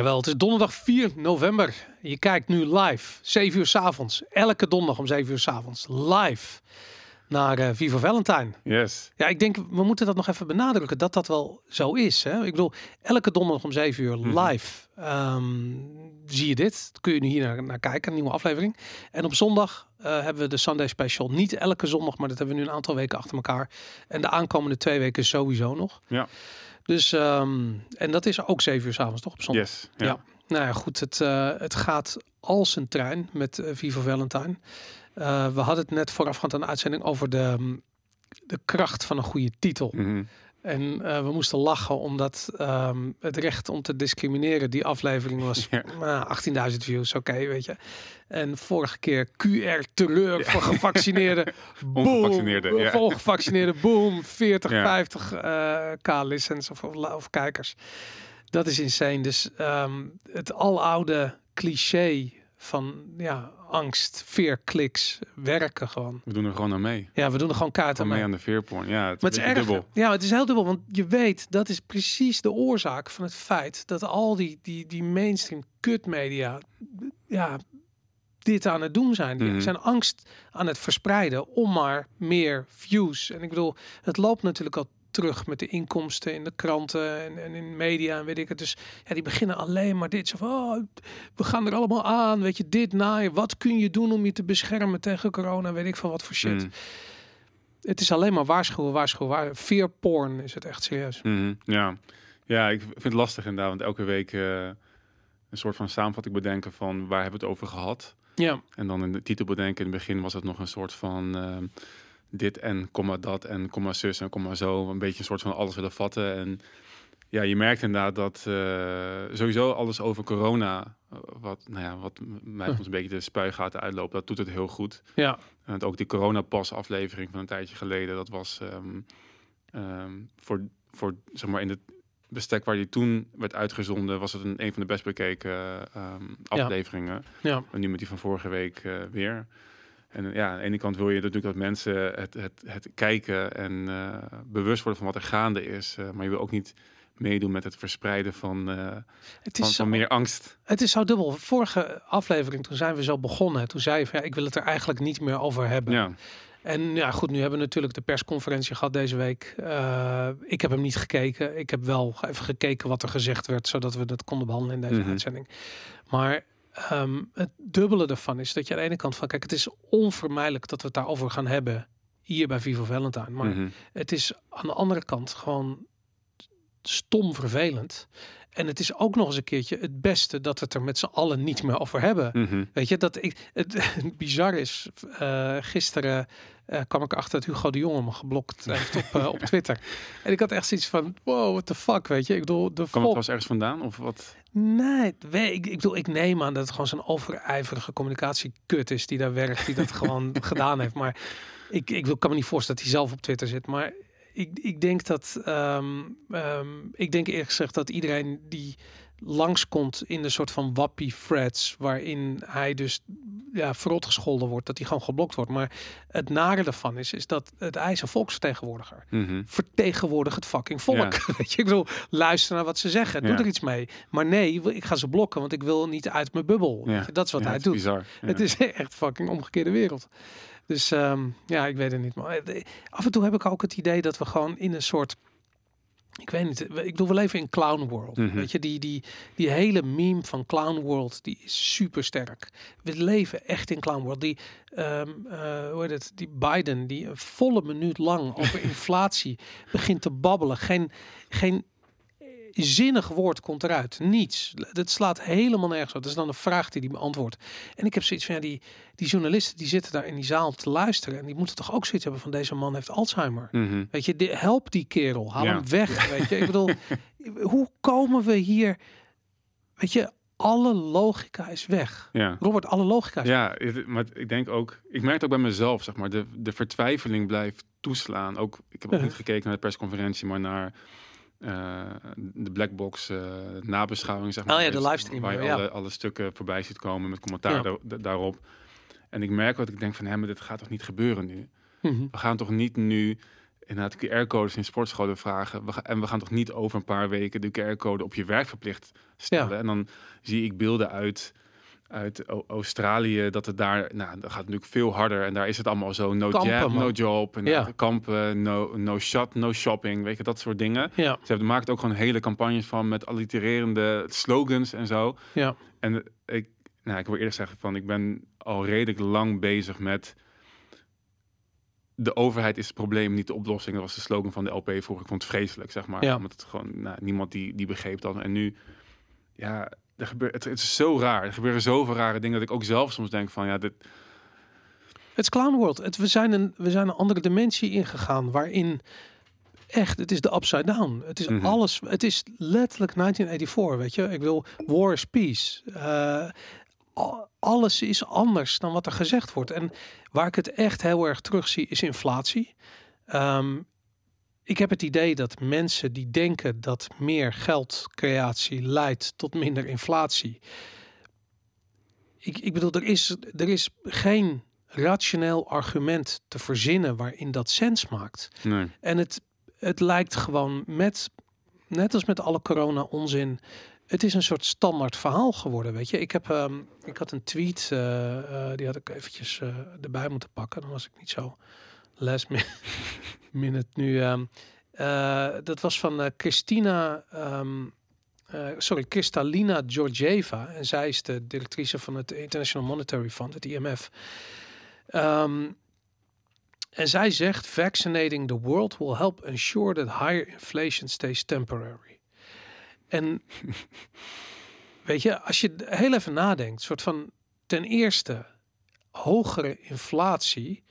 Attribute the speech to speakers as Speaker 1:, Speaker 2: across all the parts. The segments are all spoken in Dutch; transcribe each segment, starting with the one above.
Speaker 1: Jawel, het is donderdag 4 november. Je kijkt nu live, 7 uur 's avonds. Elke donderdag om 7 uur 's avonds. Live naar eh Viva Valentine.
Speaker 2: Yes.
Speaker 1: Ja, ik denk, we moeten dat nog even benadrukken, dat dat wel zo is. Hè? Ik bedoel, elke donderdag om 7 uur
Speaker 2: Mhm.
Speaker 1: live ehm, zie je dit. Kun je nu hier naar, naar kijken, een nieuwe aflevering. En op zondag eh, hebben we de Sunday Special. Niet elke zondag, maar dat hebben we nu een aantal weken achter elkaar. En de aankomende twee weken sowieso nog.
Speaker 2: Ja.
Speaker 1: Dus, ehm, en dat is ook 7 uur 's avonds, toch? Op zondag.
Speaker 2: Yes.
Speaker 1: Ja. Nou ja, goed. Het, eh, het gaat als een trein met eh, Viva Valentine. Eh, we hadden het net voorafgaand aan de uitzending over de, mm, de kracht van een goede titel.
Speaker 2: Mhm.
Speaker 1: En eh, we moesten lachen omdat ehm, het recht om te discrimineren, die aflevering was
Speaker 2: Ja.
Speaker 1: nou, 18.000 views, oké, weet je. En vorige keer QR terreur voor gevaccineerden. boom,
Speaker 2: Ongevaccineerden, ja.
Speaker 1: Voor ongevaccineerden, boom, 40,
Speaker 2: Ja.
Speaker 1: 50 eh, k listens of, of, kijkers. Dat is insane. Dus ehm, het aloude cliché van ja, angst, veer, kliks, werken gewoon.
Speaker 2: We doen er gewoon aan mee.
Speaker 1: Ja, we doen er gewoon kaarten mee.
Speaker 2: mee aan de veerporn. Ja, het
Speaker 1: Maar
Speaker 2: is
Speaker 1: het
Speaker 2: een
Speaker 1: is
Speaker 2: beetje
Speaker 1: erg.
Speaker 2: dubbel.
Speaker 1: Ja, het is heel dubbel. Want je weet, dat is precies de oorzaak van het feit dat al die, die, die mainstream kutmedia ja, dit aan het doen zijn. Die
Speaker 2: Mhm.
Speaker 1: zijn angst aan het verspreiden om maar meer views. En ik bedoel, het loopt natuurlijk al terug met de inkomsten in de kranten en, en in media en weet ik het. Dus ja, die beginnen alleen maar dit. Zo van, oh, we gaan er allemaal aan, weet je, dit naaien. Wat kun je doen om je te beschermen tegen corona? Weet ik van wat voor shit.
Speaker 2: Mhm.
Speaker 1: Het is alleen maar waarschuwen, waarschuwen, waar. Fear porn is het echt serieus.
Speaker 2: Mhm, Ja. ja, ik vind het lastig inderdaad. Want elke week eh, een soort van samenvatting bedenken van waar hebben we het over gehad.
Speaker 1: Ja,
Speaker 2: En dan in de titel bedenken. In het begin was het nog een soort van ehm, dit en komma dat en komma zus en komma zo. Een beetje een soort van alles willen vatten. En ja, je merkt inderdaad dat eh, sowieso alles over corona, eh, wat, nou ja, wat mij
Speaker 1: Huh.
Speaker 2: soms een beetje de spuigaten uitloopt, dat doet het heel goed.
Speaker 1: ja,
Speaker 2: En ook die coronapas aflevering van een tijdje geleden, dat was ehm, ehm, voor, voor zeg maar in het bestek waar die toen werd uitgezonden, was het een, een van de best bekeken ehm, afleveringen.
Speaker 1: ja.
Speaker 2: En nu met die van vorige week eh, weer. En eh, ja, aan de ene kant wil je natuurlijk dat mensen het, het, het kijken en eh, bewust worden van wat er gaande is. eh, maar je wil ook niet meedoen met het verspreiden van,
Speaker 1: Het
Speaker 2: van,
Speaker 1: is, zo,
Speaker 2: van meer angst.
Speaker 1: het is zo dubbel. Vorige aflevering, toen zijn we zo begonnen. Toen zei je van, ja, ik wil het er eigenlijk niet meer over hebben.
Speaker 2: Ja,
Speaker 1: En ja, goed, nu hebben we natuurlijk de persconferentie gehad deze week. Ik heb hem niet gekeken. Ik heb wel even gekeken wat er gezegd werd, zodat we dat konden behandelen in deze
Speaker 2: Mhm.
Speaker 1: uitzending. Maar ehm, het dubbele ervan is dat je aan de ene kant van, kijk, het is onvermijdelijk dat we het daarover gaan hebben hier bij Vivo Valentine. Maar
Speaker 2: mhm.
Speaker 1: het is aan de andere kant gewoon stom vervelend. En het is ook nog eens een keertje het beste dat we het er met z'n allen niet meer over hebben.
Speaker 2: Mhm.
Speaker 1: Weet je, dat ik, het, het bizar is, eh, gisteren eh, kwam ik achter dat Hugo de Jonge me geblokt heeft op, eh, op Twitter. En ik had echt zoiets van, wow, what the fuck, weet je. Ik bedoel, de
Speaker 2: Kwam het was ergens vandaan? Of wat?
Speaker 1: Nee, weet, ik, ik bedoel, ik neem aan dat het gewoon zo'n overijverige communicatiekut is die daar werkt, die dat gewoon gedaan heeft. Maar ik, ik wil, kan me niet voorstellen dat hij zelf op Twitter zit. Maar ik, ik denk dat, ehm, ehm, ik denk eerlijk gezegd dat iedereen die langskomt in de soort van wappie threads, waarin hij dus ja, verrot gescholden wordt, dat hij gewoon geblokt wordt. Maar het nare ervan is, is dat het een volksvertegenwoordiger
Speaker 2: Mhm.
Speaker 1: vertegenwoordig het fucking volk. Weet je, ik bedoel, luister naar wat ze zeggen. Doe
Speaker 2: Ja.
Speaker 1: er iets mee. Maar nee, ik ga ze blokken, want ik wil niet uit mijn bubbel.
Speaker 2: Ja.
Speaker 1: Dat is wat hij doet.
Speaker 2: Bizar.
Speaker 1: Het is echt fucking omgekeerde wereld. Dus ehm, ja, ik weet het niet. Maar eh, af en toe heb ik ook het idee dat we gewoon in een soort. Ik weet niet. Ik bedoel, we leven in Clown World.
Speaker 2: Mhm.
Speaker 1: Weet je, die, die, die hele meme van Clown World, die is super sterk. We leven echt in Clown World. Die, ehm, eh, hoe heet het? Die Biden, die een volle minuut lang over inflatie begint te babbelen. Geen, geen zinnig woord komt eruit. Niets. Dat slaat helemaal nergens op. Dat is dan een vraag die hij beantwoordt. En ik heb zoiets van, ja, die, die journalisten die zitten daar in die zaal te luisteren. En die moeten toch ook zoiets hebben van, deze man heeft Alzheimer.
Speaker 2: Mhm.
Speaker 1: Weet je, de- help die kerel. Haal
Speaker 2: Ja.
Speaker 1: hem weg. Weet je, ik bedoel, hoe komen we hier... Weet je, alle logica is weg.
Speaker 2: Ja.
Speaker 1: Robert, alle logica is
Speaker 2: Ja, het- maar ik denk ook, ik merk het ook bij mezelf, zeg maar, de, de vertwijfeling blijft toeslaan. Ook, ik heb ook
Speaker 1: Ja.
Speaker 2: niet gekeken naar de persconferentie, maar naar de blackbox eh nabeschouwing, zeg maar.
Speaker 1: Oh ja, de livestream,
Speaker 2: Waar je
Speaker 1: ja.
Speaker 2: alle, alle stukken voorbij ziet komen met commentaar
Speaker 1: Ja.
Speaker 2: daar- da- daarop. En ik merk wat ik denk van, hé, maar dit gaat toch niet gebeuren nu?
Speaker 1: Mhm.
Speaker 2: We gaan toch niet nu inderdaad QR-codes in sportscholen vragen. We en we gaan toch niet over een paar weken de QR-code op je werk verplicht stellen.
Speaker 1: Ja.
Speaker 2: En dan zie ik beelden uit, uit O- Australië, dat het daar, nou, dat gaat natuurlijk veel harder. En daar is het allemaal zo, no
Speaker 1: Kampen,
Speaker 2: jab,
Speaker 1: man.
Speaker 2: no job. En
Speaker 1: Ja.
Speaker 2: kampen, no, no shot, no shopping, weet je, dat soort dingen.
Speaker 1: Ja,
Speaker 2: Ze hebben maakt ook gewoon hele campagnes van met allitererende slogans en zo.
Speaker 1: ja,
Speaker 2: En ik, nou, ik wil eerlijk zeggen van, ik ben al redelijk lang bezig met de overheid is het probleem, niet de oplossing. Dat was de slogan van de LP vroeger. Ik vond het vreselijk, zeg maar.
Speaker 1: Ja.
Speaker 2: Omdat het gewoon, nou, niemand die, die begreep dat. En nu, ja, er gebeurt, het, het is zo raar. Er gebeuren zoveel rare dingen dat ik ook zelf soms denk van, ja, dit,
Speaker 1: Het is Clown World. Het, we, zijn een, we zijn een andere dimensie ingegaan waarin echt, het is de upside down. Het is
Speaker 2: Mhm.
Speaker 1: alles, het is letterlijk 1984, weet je. Ik wil, war is peace. Eh, alles is anders dan wat er gezegd wordt. En waar ik het echt heel erg terugzie is inflatie. Ehm, ik heb het idee dat mensen die denken dat meer geldcreatie leidt tot minder inflatie. Ik, ik bedoel, er is, er is geen rationeel argument te verzinnen waarin dat sens maakt.
Speaker 2: nee.
Speaker 1: En het, het lijkt gewoon met, net als met alle corona onzin, het is een soort standaard verhaal geworden, weet je. Ik heb, ehm, ik had een tweet, eh, eh, die had ik eventjes eh, erbij moeten pakken. Dan was ik niet zo last mi- minute nu. ehm. Eh, dat was van eh, Christina, ehm, eh, sorry, Kristalina Georgieva. En zij is de directrice van het International Monetary Fund, het IMF. Ehm, en zij zegt: Vaccinating the world will help ensure that higher inflation stays temporary. En weet je, als je heel even nadenkt, soort van ten eerste, hogere inflatie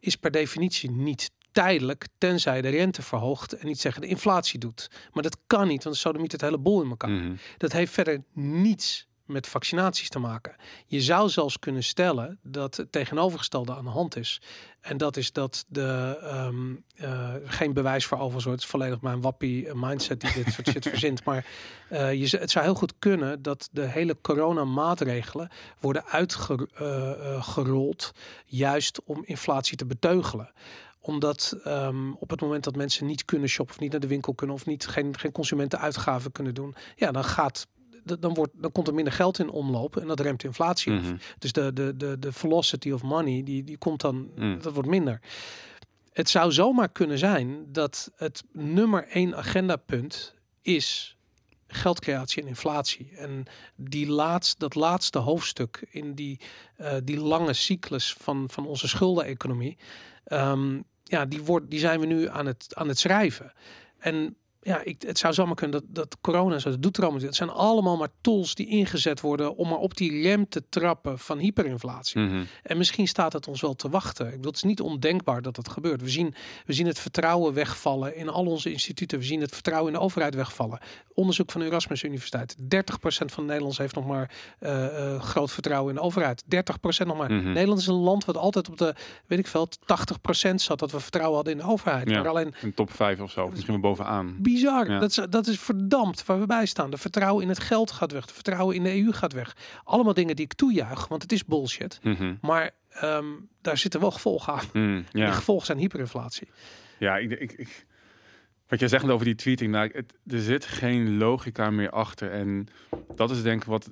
Speaker 1: is per definitie niet tijdelijk, tenzij de rente verhoogt en niet zeggen de inflatie doet. Maar dat kan niet, want dan niet het hele bol in elkaar.
Speaker 2: Mhm.
Speaker 1: Dat heeft verder niets met vaccinaties te maken. Je zou zelfs kunnen stellen dat het tegenovergestelde aan de hand is. En dat is dat de ehm, eh, geen bewijs voor overigens, het is volledig mijn wappie eh, mindset die dit soort shit verzint. Maar eh, je, het zou heel goed kunnen dat de hele coronamaatregelen worden uitgerold juist om inflatie te beteugelen omdat ehm, op het moment dat mensen niet kunnen shoppen of niet naar de winkel kunnen of niet geen, geen consumentenuitgaven kunnen doen, ja, dan gaat dan, wordt, dan komt er minder geld in omloop en dat remt de inflatie af.
Speaker 2: Mhm.
Speaker 1: Dus de, de, de, de velocity of money, die, die komt dan,
Speaker 2: Mm.
Speaker 1: dat wordt minder. Het zou zomaar kunnen zijn dat het nummer één agendapunt is geldcreatie en inflatie. En die laatste, dat laatste hoofdstuk in die, eh, die lange cyclus van, van onze schuldeneconomie, ehm, ja, die, wordt, die zijn we nu aan het, aan het schrijven. En ja, ik, het zou zomaar kunnen dat, dat corona en zo, dat doet niet. Het zijn allemaal maar tools die ingezet worden om maar op die rem te trappen van hyperinflatie.
Speaker 2: Mhm.
Speaker 1: En misschien staat het ons wel te wachten. Ik bedoel, het is niet ondenkbaar dat dat gebeurt. We zien, we zien het vertrouwen wegvallen in al onze instituten. We zien het vertrouwen in de overheid wegvallen. Onderzoek van de Erasmus Universiteit. 30% van de Nederlanders heeft nog maar eh, eh, groot vertrouwen in de overheid. 30% nog maar.
Speaker 2: Mhm.
Speaker 1: Nederland is een land wat altijd op de, weet ik veel, 80% zat dat we vertrouwen hadden in de overheid.
Speaker 2: Ja.
Speaker 1: Maar alleen
Speaker 2: Een top 5 of zo, misschien wel bovenaan.
Speaker 1: Bizar.
Speaker 2: Ja.
Speaker 1: Dat, is, dat is verdampt waar we bij staan. De vertrouwen in het geld gaat weg. De vertrouwen in de EU gaat weg. Allemaal dingen die ik toejuich, want het is bullshit.
Speaker 2: Mhm.
Speaker 1: Maar ehm, daar zitten wel gevolgen aan.
Speaker 2: Mm,
Speaker 1: De
Speaker 2: ja.
Speaker 1: gevolgen zijn hyperinflatie.
Speaker 2: Ja, ik, ik, ik, wat jij zegt over die tweeting, nou, het, er zit geen logica meer achter. En dat is denk ik wat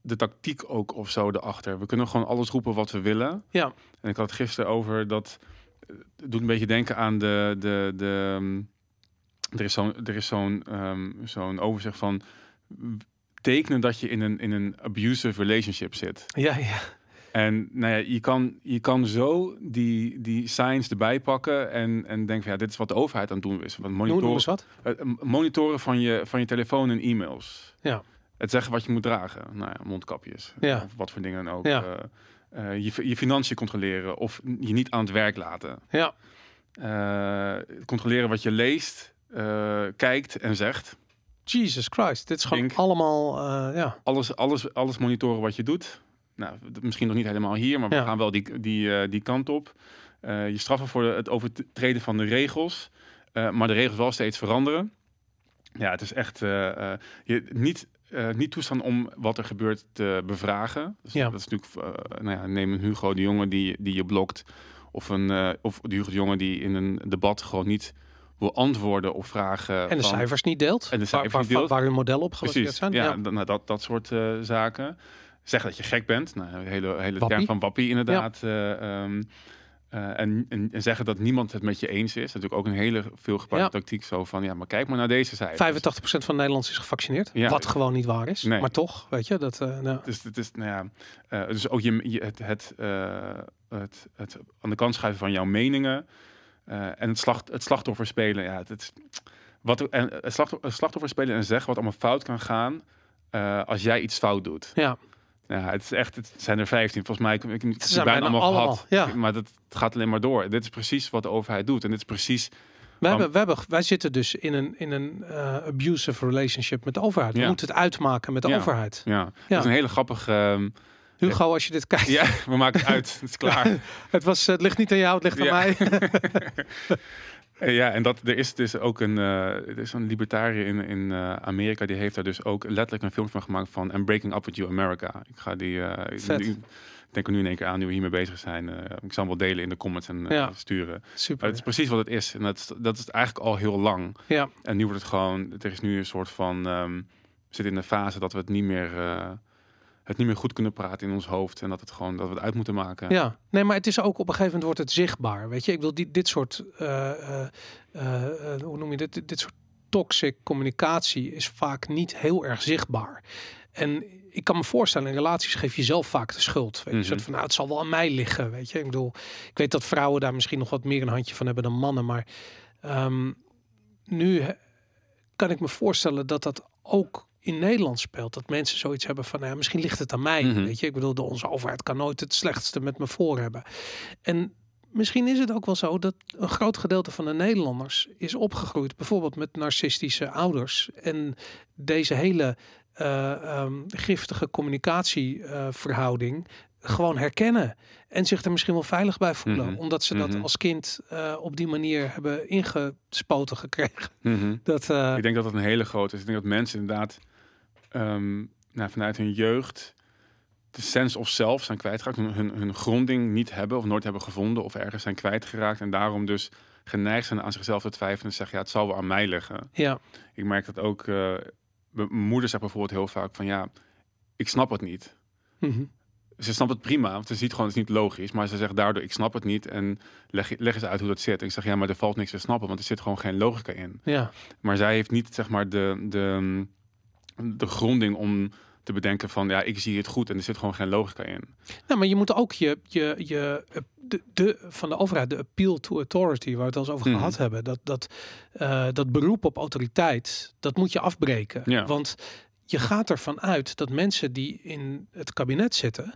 Speaker 2: de tactiek ook of zo erachter. We kunnen gewoon alles roepen wat we willen.
Speaker 1: Ja.
Speaker 2: En ik had het gisteren over dat eh, het doet een beetje denken aan de de de ehm, er is zo'n er is zo'n ehm, zo'n overzicht van tekenen dat je in een in een abusive relationship zit.
Speaker 1: Ja, ja.
Speaker 2: En nou ja, je kan, je kan zo die, die signs erbij pakken en, en denken van ja, dit is wat de overheid aan het doen is. Want
Speaker 1: noem
Speaker 2: monitoren,
Speaker 1: wat.
Speaker 2: eh, m- monitoren van je, van je telefoon en e-mails.
Speaker 1: Ja.
Speaker 2: Het zeggen wat je moet dragen. Nou ja, mondkapjes.
Speaker 1: Ja.
Speaker 2: Of wat voor dingen dan ook.
Speaker 1: Ja.
Speaker 2: Eh, eh, je, je financiën controleren of je niet aan het werk laten.
Speaker 1: Ja.
Speaker 2: Eh, controleren wat je leest, eh, kijkt en zegt.
Speaker 1: Jesus Christ. Dit is gewoon
Speaker 2: Denk-
Speaker 1: allemaal, eh, ja.
Speaker 2: Alles, alles, alles monitoren wat je doet. Nou, misschien nog niet helemaal hier, maar we
Speaker 1: Ja.
Speaker 2: gaan wel die, die, eh, die kant op. Je straffen voor het overtreden van de regels, maar de regels wel steeds veranderen. Ja, het is echt je, niet, niet toestaan om wat er gebeurt te bevragen. Dus
Speaker 1: Ja.
Speaker 2: Dat is natuurlijk, nou ja, neem een Hugo de Jonge die, die je blokt Of, een, of de jongen die in een debat gewoon niet wil antwoorden op vragen.
Speaker 1: En de
Speaker 2: van,
Speaker 1: cijfers niet deelt.
Speaker 2: En de cijfers
Speaker 1: waar,
Speaker 2: niet deelt.
Speaker 1: Waar, hun model op gebaseerd zijn.
Speaker 2: Ja, ja. Nou, dat, dat soort uh, zaken. Zeg dat je gek bent. Nou, een hele, hele
Speaker 1: Wappie.
Speaker 2: term van wappie inderdaad. Ja. Uh, uh, en, en, en, zeggen dat niemand het met je eens is. Natuurlijk ook een hele veel gebruikte ja. tactiek. Zo van, ja, maar kijk maar naar deze cijfers.
Speaker 1: 85% van Nederlanders is gevaccineerd. Ja. Wat gewoon niet waar is.
Speaker 2: Nee.
Speaker 1: Maar toch, weet je. Dat, uh, nou.
Speaker 2: dus, het is, nou ja, uh, dus ook je, je het, het, het, het, aan de kant schuiven van jouw meningen. En het, slacht, het slachtoffer spelen. Ja, het, het, wat, en het, slachtoffer, het slachtoffer spelen en zeggen wat allemaal fout kan gaan. als jij iets fout doet.
Speaker 1: Ja.
Speaker 2: Ja, het is echt, het zijn er 15. Volgens mij, ik, ik,
Speaker 1: zijn
Speaker 2: bijna allemaal,
Speaker 1: allemaal
Speaker 2: gehad.
Speaker 1: ja.
Speaker 2: Maar dat het gaat alleen maar door. Dit is precies wat de overheid doet. En dit is precies...
Speaker 1: We hebben, we hebben, wij zitten dus in een, in een uh, abusive relationship met de overheid. We
Speaker 2: Ja.
Speaker 1: moeten het uitmaken met de
Speaker 2: Ja.
Speaker 1: overheid.
Speaker 2: Ja, dat is een hele grappige... ehm,
Speaker 1: Hugo, als je dit kijkt.
Speaker 2: ja, we maken het uit. Het is klaar.
Speaker 1: Het, was, het ligt niet aan jou, het ligt aan mij.
Speaker 2: Eh, Ja, en dat, er is dus ook een, eh, er is een libertariër in, in eh, Amerika, die heeft daar dus ook letterlijk een film van gemaakt van I'm Breaking Up With You America. Ik ga die, nu- ik denk er nu in één keer aan, nu we hiermee bezig zijn. Ik zal hem wel delen in de comments en
Speaker 1: Ja.
Speaker 2: sturen. Maar
Speaker 1: Super.
Speaker 2: het is precies wat het is. En dat is, dat is eigenlijk al heel lang.
Speaker 1: Ja,
Speaker 2: En nu wordt het gewoon, er is nu een soort van, ehm, we zitten in de fase dat we het niet meer, het niet meer goed kunnen praten in ons hoofd. En dat, het gewoon, dat we het uit moeten maken.
Speaker 1: ja, nee, maar het is ook op een gegeven moment wordt het zichtbaar. Weet je, ik bedoel, die, dit soort, eh, eh, eh, hoe noem je dit? Dit, dit soort toxic communicatie is vaak niet heel erg zichtbaar. En ik kan me voorstellen, in relaties geef je zelf vaak de schuld. Weet je, soort van, nou, het zal wel aan mij liggen, weet je. Ik bedoel, ik weet dat vrouwen daar misschien nog wat meer een handje van hebben dan mannen, maar ehm, nu kan ik me voorstellen dat dat ook in Nederland speelt. Dat mensen zoiets hebben van, nou, ja, misschien ligt het aan mij.
Speaker 2: Mhm.
Speaker 1: Weet je, ik bedoel, de, onze overheid kan nooit het slechtste met me voor hebben. En misschien is het ook wel zo dat een groot gedeelte van de Nederlanders is opgegroeid, bijvoorbeeld met narcistische ouders. En deze hele eh, ehm, giftige communicatieverhouding gewoon herkennen. En zich er misschien wel veilig bij voelen.
Speaker 2: Mhm.
Speaker 1: Omdat ze dat
Speaker 2: Mhm.
Speaker 1: als kind eh, op die manier hebben ingespoten gekregen. Dat, eh,
Speaker 2: Ik denk dat dat een hele grote is. Ik denk dat mensen inderdaad ehm, nou, vanuit hun jeugd de sense of self zijn kwijtgeraakt. Hun, hun, gronding niet hebben of nooit hebben gevonden of ergens zijn kwijtgeraakt. En daarom dus geneigd zijn aan zichzelf te twijfelen en zeggen, ja, het zal wel aan mij liggen.
Speaker 1: ja,
Speaker 2: Ik merk dat ook, eh, mijn moeder zegt bijvoorbeeld heel vaak van, ja, ik snap het niet.
Speaker 1: Mhm.
Speaker 2: Ze snapt het prima, want ze ziet gewoon, het is niet logisch. Maar ze zegt daardoor, ik snap het niet. En leg, leg eens uit hoe dat zit. En ik zeg, ja, maar er valt niks te snappen, want er zit gewoon geen logica in.
Speaker 1: ja,
Speaker 2: Maar zij heeft niet, zeg maar, de, de, de gronding om te bedenken van, ja, ik zie het goed en er zit gewoon geen logica in.
Speaker 1: Nou, maar je moet ook je, je, je de, de, van de overheid, de appeal to authority, waar we het al eens over
Speaker 2: Mhm.
Speaker 1: gehad hebben, dat, dat, eh, dat beroep op autoriteit, dat moet je afbreken.
Speaker 2: Ja.
Speaker 1: Want je gaat ervan uit dat mensen die in het kabinet zitten,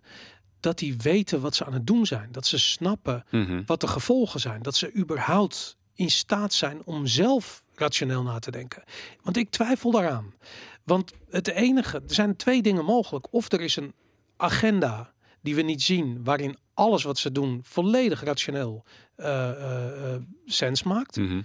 Speaker 1: dat die weten wat ze aan het doen zijn. Dat ze snappen
Speaker 2: Mhm.
Speaker 1: wat de gevolgen zijn. Dat ze überhaupt in staat zijn om zelf rationeel na te denken. Want ik twijfel daaraan. Want het enige, er zijn twee dingen mogelijk. Of er is een agenda die we niet zien, waarin alles wat ze doen volledig rationeel eh, eh, eh, sens maakt.
Speaker 2: Mhm.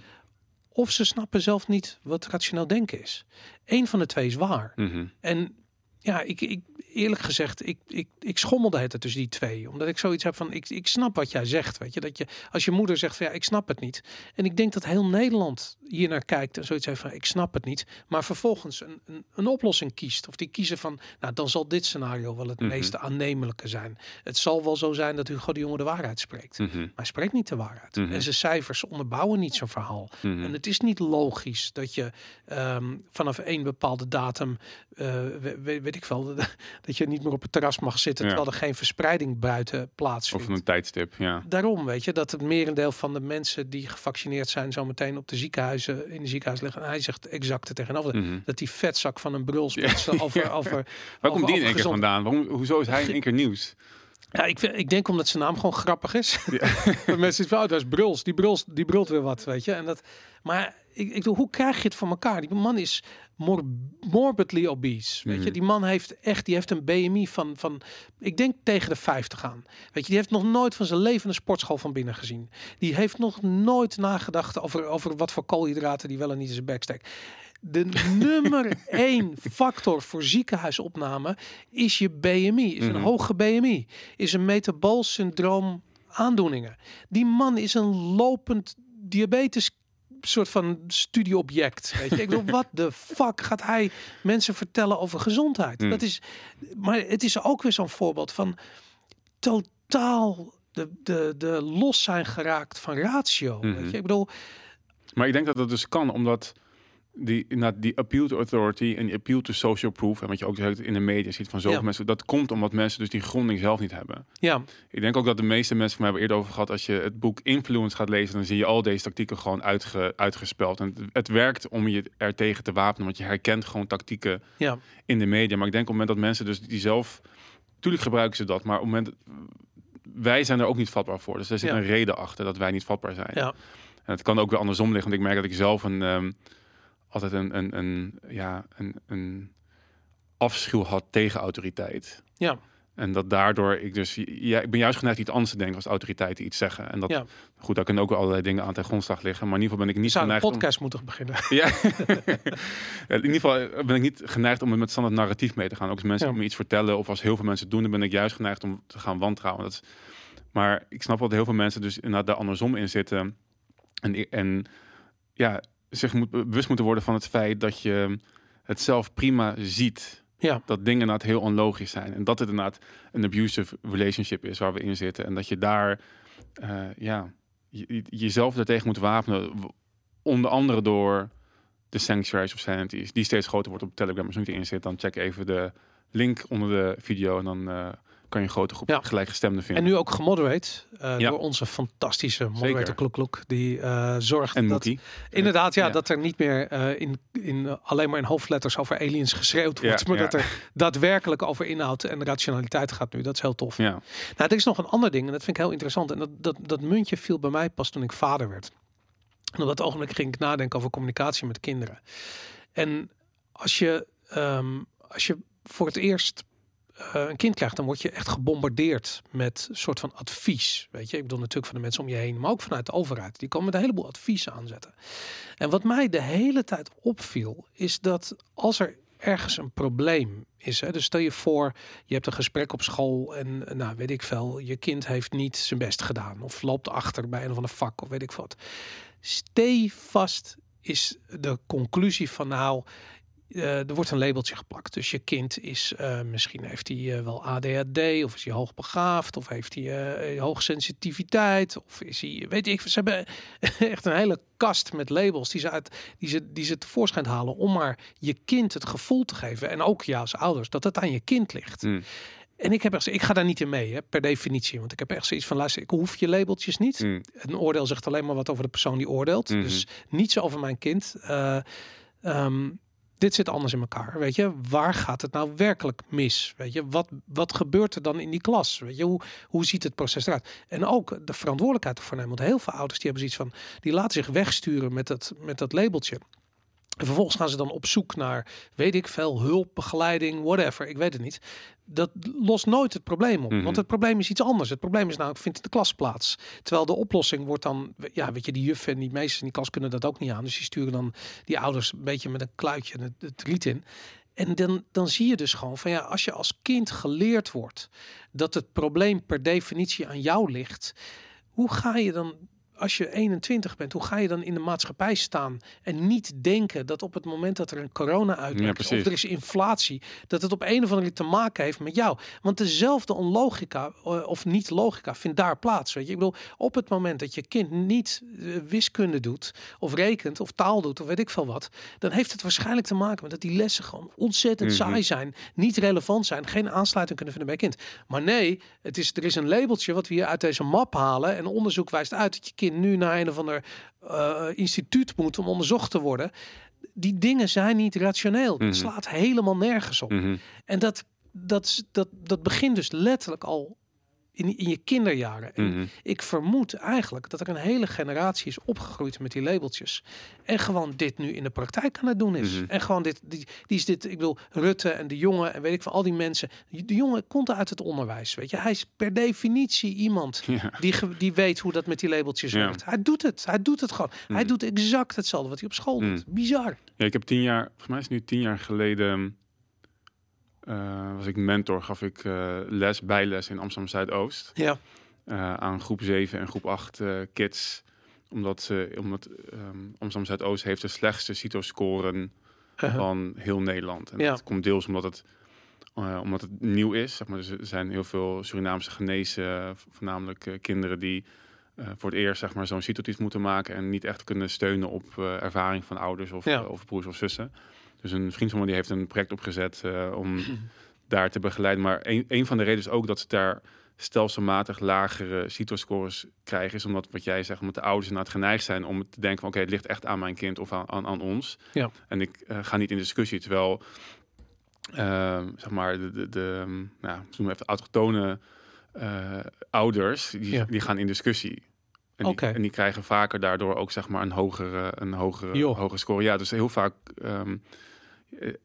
Speaker 1: Of ze snappen zelf niet wat rationeel denken is. Eén van de twee is waar.
Speaker 2: Mhm.
Speaker 1: En ja, ik, ik eerlijk gezegd, ik, ik, ik schommelde het tussen die twee. Omdat ik zoiets heb van, ik, ik snap wat jij zegt. Weet je, dat je, als je moeder zegt van ja, ik snap het niet. En ik denk dat heel Nederland hier naar kijkt en zoiets heeft van, ik snap het niet. Maar vervolgens een, een, een oplossing kiest. Of die kiezen van, nou dan zal dit scenario wel het
Speaker 2: Mhm.
Speaker 1: meeste aannemelijke zijn. Het zal wel zo zijn dat Hugo de Jonge de waarheid spreekt.
Speaker 2: Mhm.
Speaker 1: Maar hij spreekt niet de waarheid.
Speaker 2: Mhm.
Speaker 1: En zijn cijfers onderbouwen niet zijn verhaal. En het is niet logisch dat je ehm, vanaf een bepaalde datum, eh, we- we- weet ik wel, dat je niet meer op het terras mag zitten
Speaker 2: Ja.
Speaker 1: terwijl er geen verspreiding buiten
Speaker 2: Of
Speaker 1: plaatsvindt.
Speaker 2: een tijdstip, ja.
Speaker 1: Daarom weet je dat het merendeel van de mensen die gevaccineerd zijn zo meteen op de ziekenhuizen in de ziekenhuis liggen. En hij zegt exact het tegenover.
Speaker 2: Mhm.
Speaker 1: Dat die vetzak van een over,
Speaker 2: Ja.
Speaker 1: over,
Speaker 2: Waar
Speaker 1: over-
Speaker 2: komt die in één keer vandaan? Waarom, hoezo is hij in één keer nieuws?
Speaker 1: Ja, ik, vind- ik denk omdat zijn naam gewoon grappig is.
Speaker 2: Ja.
Speaker 1: mensen zeggen, oh, dat is Bruls. Die Bruls, die brult weer wat, weet je. En dat, maar ik, ik bedoel, hoe krijg je het voor elkaar? Die man is mor morbidly obese. Weet je,
Speaker 2: Mhm.
Speaker 1: die man heeft echt, die heeft een BMI van, van, ik denk tegen de 50 aan. Weet je, die heeft nog nooit van zijn leven een sportschool van binnen gezien. Die heeft nog nooit nagedacht over, over wat voor koolhydraten die wel en niet in zijn bek steekt. De nummer één factor voor ziekenhuisopname is je BMI. Is een
Speaker 2: Mhm.
Speaker 1: hoge BMI. Is een metabool syndroom aandoeningen. Die man is een lopend diabetes soort van studieobject. Weet je, ik bedoel, wat de fuck gaat hij mensen vertellen over gezondheid?
Speaker 2: Mm.
Speaker 1: Dat is, maar het is ook weer zo'n voorbeeld van totaal de, de, de los zijn geraakt van ratio.
Speaker 2: Mhm.
Speaker 1: Weet je, ik bedoel,
Speaker 2: Maar ik denk dat dat dus kan, omdat die, die appeal to authority en die appeal to social proof, en wat je ook zegt in de media ziet van zoveel
Speaker 1: Ja.
Speaker 2: mensen, dat komt omdat mensen dus die gronding zelf niet hebben.
Speaker 1: ja,
Speaker 2: Ik denk ook dat de meeste mensen van mij hebben eerder over gehad, als je het boek Influence gaat lezen, dan zie je al deze tactieken gewoon uitge, uitgespeld. En het, het werkt om je er tegen te wapenen, want je herkent gewoon tactieken
Speaker 1: ja,
Speaker 2: in de media. Maar ik denk op het moment dat mensen dus die zelf, natuurlijk gebruiken ze dat, maar op het moment, wij zijn er ook niet vatbaar voor. Dus er zit
Speaker 1: Ja.
Speaker 2: een reden achter dat wij niet vatbaar zijn.
Speaker 1: ja,
Speaker 2: En het kan ook weer andersom liggen, want ik merk dat ik zelf een, ehm, altijd een, een, een, ja, een, een afschuw had tegen autoriteit.
Speaker 1: ja,
Speaker 2: En dat daardoor ik dus, ja, ik ben juist geneigd iets anders te denken als autoriteiten iets zeggen. En dat,
Speaker 1: Ja.
Speaker 2: goed, daar kunnen ook allerlei dingen aan ten grondslag liggen. Maar in ieder geval ben ik niet
Speaker 1: zou een
Speaker 2: geneigd.
Speaker 1: podcast moeten beginnen.
Speaker 2: Om, ja. In ieder geval ben ik niet geneigd om met standaard narratief mee te gaan. Ook als mensen
Speaker 1: Ja.
Speaker 2: me iets vertellen of als heel veel mensen doen, dan ben ik juist geneigd om te gaan wantrouwen. Dat is, maar ik snap wel dat heel veel mensen dus inderdaad daar andersom in zitten. En, en ja, zich moet, bewust moeten worden van het feit dat je het zelf prima ziet.
Speaker 1: Ja,
Speaker 2: Dat dingen inderdaad heel onlogisch zijn. En dat het inderdaad een abusive relationship is waar we in zitten. En dat je daar eh, ja, je- je- jezelf daartegen moet wapenen. Onder andere door de Sanctuaries of Sanities, die steeds groter wordt op Telegram. Als je niet in zit, dan check even de link onder de video. En dan eh, kan je een grote groep
Speaker 1: Ja.
Speaker 2: gelijkgestemden vinden.
Speaker 1: en nu ook gemoderate eh,
Speaker 2: Ja.
Speaker 1: door onze fantastische moderator Kloek. Die eh, zorgt
Speaker 2: en
Speaker 1: dat...
Speaker 2: Mookie.
Speaker 1: Inderdaad, ja,
Speaker 2: Ja.
Speaker 1: dat er niet meer eh, in, in, alleen maar in hoofdletters over aliens geschreeuwd wordt. maar dat er daadwerkelijk over inhoud en rationaliteit gaat nu. Dat is heel tof.
Speaker 2: Ja.
Speaker 1: Nou, er is nog een ander ding en dat vind ik heel interessant. En dat, dat, dat muntje viel bij mij pas toen ik vader werd. En op dat ogenblik ging ik nadenken over communicatie met kinderen. En als je, ehm, als je voor het eerst een kind krijgt, dan word je echt gebombardeerd met een soort van advies. Weet je, ik bedoel natuurlijk van de mensen om je heen, maar ook vanuit de overheid. Die komen met een heleboel adviezen aanzetten. En wat mij de hele tijd opviel, is dat als er ergens een probleem is. Hè, dus stel je voor, je hebt een gesprek op school en eh, nou weet ik veel, je kind heeft niet zijn best gedaan of loopt achter bij een of ander vak of weet ik wat. Stevast is de conclusie van nou, eh, er wordt een labeltje geplakt. Dus je kind is, eh, misschien heeft hij eh, wel ADHD, of is hij hoogbegaafd, of heeft hij eh hoogsensitiviteit, of is hij, weet ik, ze hebben echt een hele kast met labels die ze, uit, die, ze, die ze tevoorschijn halen om maar je kind het gevoel te geven, en ook jou als ouders, dat het aan je kind ligt.
Speaker 2: Mm.
Speaker 1: En ik heb echt, ik ga daar niet in mee, hè, per definitie, want ik heb echt zoiets van, luister, ik hoef je labeltjes niet.
Speaker 2: Mm.
Speaker 1: Een oordeel zegt alleen maar wat over de persoon die oordeelt.
Speaker 2: Mhm.
Speaker 1: Dus niets over mijn kind. Eh, ehm, dit zit anders in elkaar. Weet je, waar gaat het nou werkelijk mis? Weet je, wat, wat gebeurt er dan in die klas? Weet je, hoe, hoe ziet het proces eruit? En ook de verantwoordelijkheid ervoor nemen. Want heel veel ouders die hebben zoiets van, die laten zich wegsturen met dat, met dat labeltje. En vervolgens gaan ze dan op zoek naar, weet ik veel, hulp, begeleiding, whatever. Ik weet het niet. Dat lost nooit het probleem op.
Speaker 2: Mhm.
Speaker 1: Want het probleem is iets anders. Het probleem is namelijk, vindt in de klas plaats. Terwijl de oplossing wordt dan, ja, weet je, die juffen en die meesters in die klas kunnen dat ook niet aan. Dus die sturen dan die ouders een beetje met een kluitje het, het riet in. En dan, dan zie je dus gewoon van ja, als je als kind geleerd wordt dat het probleem per definitie aan jou ligt, hoe ga je dan, als je 21 bent, hoe ga je dan in de maatschappij staan en niet denken dat op het moment dat er een corona uitbreekt of
Speaker 2: precies.
Speaker 1: er is inflatie, dat het op een of andere manier te maken heeft met jou. Want dezelfde onlogica eh, of niet logica vindt daar plaats. Weet je, ik bedoel, op het moment dat je kind niet eh, wiskunde doet of rekent of taal doet of weet ik veel wat, dan heeft het waarschijnlijk te maken met dat die lessen gewoon ontzettend
Speaker 2: Mhm.
Speaker 1: saai zijn, niet relevant zijn, geen aansluiting kunnen vinden bij kind. Maar nee, het is, er is een labeltje wat we hier uit deze map halen en onderzoek wijst uit dat je kind nu naar een of ander eh, instituut moet om onderzocht te worden. Die dingen zijn niet rationeel.
Speaker 2: Mhm.
Speaker 1: Het slaat helemaal nergens op.
Speaker 2: Mhm.
Speaker 1: En dat, dat, dat, dat begint dus letterlijk al in, in je kinderjaren. En
Speaker 2: Mhm.
Speaker 1: ik vermoed eigenlijk dat er een hele generatie is opgegroeid met die labeltjes. En gewoon dit nu in de praktijk aan het doen is.
Speaker 2: Mhm.
Speaker 1: En gewoon dit, die, die is dit, ik bedoel, Rutte en de jongen en weet ik van al die mensen. De jongen komt uit het onderwijs, weet je. Hij is per definitie iemand
Speaker 2: Ja.
Speaker 1: die, die weet hoe dat met die labeltjes
Speaker 2: Ja.
Speaker 1: werkt. Hij doet het, hij doet het gewoon. Hij
Speaker 2: Mhm.
Speaker 1: doet exact hetzelfde wat hij op school doet. Bizar.
Speaker 2: Ja, ik heb tien jaar, volgens mij is nu tien jaar geleden, eh, was ik mentor, gaf ik eh, les, bijles in Amsterdam Zuidoost.
Speaker 1: Ja,
Speaker 2: eh, aan groep 7 en groep 8 eh, kids. Omdat, ze omdat ehm Amsterdam Zuidoost heeft de slechtste CITO-scoren
Speaker 1: Uh-huh.
Speaker 2: van heel Nederland. En
Speaker 1: Ja.
Speaker 2: dat komt deels omdat het, omdat het nieuw is. Zeg maar. Dus er zijn heel veel Surinaamse genezen, voornamelijk kinderen die voor het eerst zeg maar, zo'n CITO-toets moeten maken en niet echt kunnen steunen op ervaring van ouders of,
Speaker 1: Ja.
Speaker 2: of broers of zussen. Dus een vriend van me die heeft een project opgezet om daar te begeleiden. Maar een, een van de redenen is ook dat ze daar stelselmatig lagere CITO-scores krijgen, is omdat wat jij zegt, omdat de ouders inderdaad geneigd zijn om te denken van oké, het ligt echt aan mijn kind of aan, aan, aan ons.
Speaker 1: Ja.
Speaker 2: En ik eh, ga niet in discussie, terwijl eh, zeg maar de, de, de ehm, nou, noemen even autochtone eh, ouders, die,
Speaker 1: Ja.
Speaker 2: die gaan in discussie. En die, en die krijgen vaker daardoor ook zeg maar een hogere, een hogere, hogere score. Ja, dus heel vaak. ehm, eh,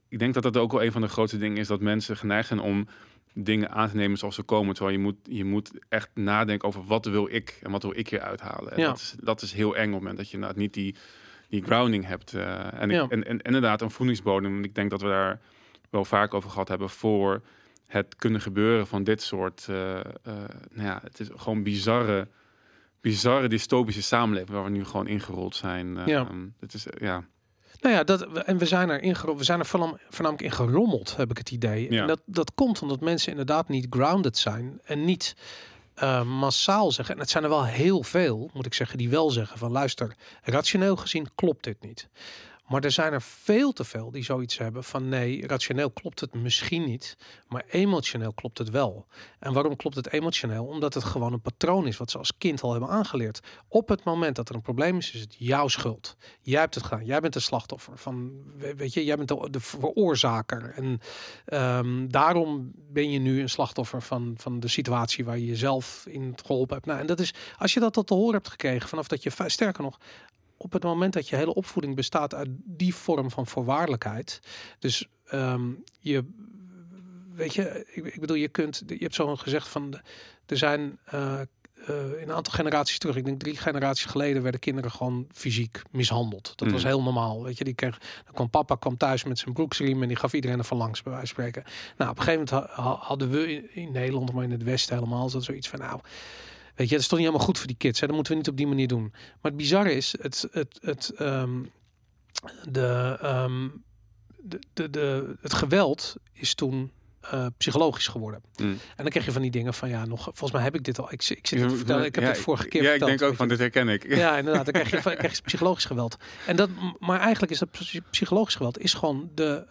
Speaker 2: ik denk dat dat ook wel een van de grootste dingen is dat mensen geneigd zijn om dingen aan te nemen zoals ze komen. Terwijl je moet, je moet echt nadenken over wat wil ik en wat wil ik hier uithalen. En
Speaker 1: Ja.
Speaker 2: dat, is, dat is heel eng op het moment dat je inderdaad niet die, die grounding hebt. eh, en, ik,
Speaker 1: Ja.
Speaker 2: en, en inderdaad een voedingsbodem. Ik denk dat we daar wel vaak over gehad hebben voor het kunnen gebeuren van dit soort. eh, eh, nou ja, het is gewoon bizarre, bizarre dystopische samenleving waar we nu gewoon ingerold zijn. Eh,
Speaker 1: Ja.
Speaker 2: ehm, het is eh, ja.
Speaker 1: Nou ja, dat, en we zijn er, ingerommeld, we zijn er voornam- voornamelijk in gerommeld, heb ik het idee.
Speaker 2: Ja.
Speaker 1: En dat, dat komt omdat mensen inderdaad niet grounded zijn en niet eh, massaal zeggen. En het zijn er wel heel veel, moet ik zeggen, die wel zeggen van luister, rationeel gezien klopt dit niet. Maar er zijn er veel te veel die zoiets hebben van nee, rationeel klopt het misschien niet, maar emotioneel klopt het wel. En waarom klopt het emotioneel? Omdat het gewoon een patroon is wat ze als kind al hebben aangeleerd. Op het moment dat er een probleem is, is het jouw schuld. Jij hebt het gedaan. Jij bent de slachtoffer van, we- weet je, jij bent de, veroorzaker. En ehm, daarom ben je nu een slachtoffer van, van de situatie waar je jezelf in geholpen hebt. Nou, en dat is, als je dat tot te horen hebt gekregen vanaf dat je, sterker nog, op het moment dat je hele opvoeding bestaat uit die vorm van voorwaardelijkheid. Dus ehm, je, weet je, ik, ik bedoel, je kunt, je hebt zo gezegd van, er zijn in een aantal generaties terug, ik denk drie generaties geleden, werden kinderen gewoon fysiek mishandeld. Dat was
Speaker 2: Mm.
Speaker 1: heel normaal. Weet je, die kreeg, dan kwam papa kwam thuis met zijn broeksriem en die gaf iedereen er van langs, bij wijze van spreken. Nou, op een gegeven moment ha- ha- hadden we in, in Nederland, maar in het Westen helemaal, dat zoiets van, nou, weet je, dat is toch niet helemaal goed voor die kids. Hè? Dat moeten we niet op die manier doen. Maar het bizarre is, het, het, het, ehm, de, ehm, de, de, de, het geweld is toen eh, psychologisch geworden.
Speaker 2: Mm.
Speaker 1: En dan krijg je van die dingen van ja, nog volgens mij heb ik dit al. Ik, zit- ik zit het te vertellen. Ik heb
Speaker 2: ja,
Speaker 1: het vorige keer
Speaker 2: Ja, ik denk ook van
Speaker 1: je.
Speaker 2: dit herken ik.
Speaker 1: Ja, inderdaad. Dan krijg je, van- krijg je psychologisch geweld. En dat, maar eigenlijk is dat psy- psychologisch geweld is gewoon de,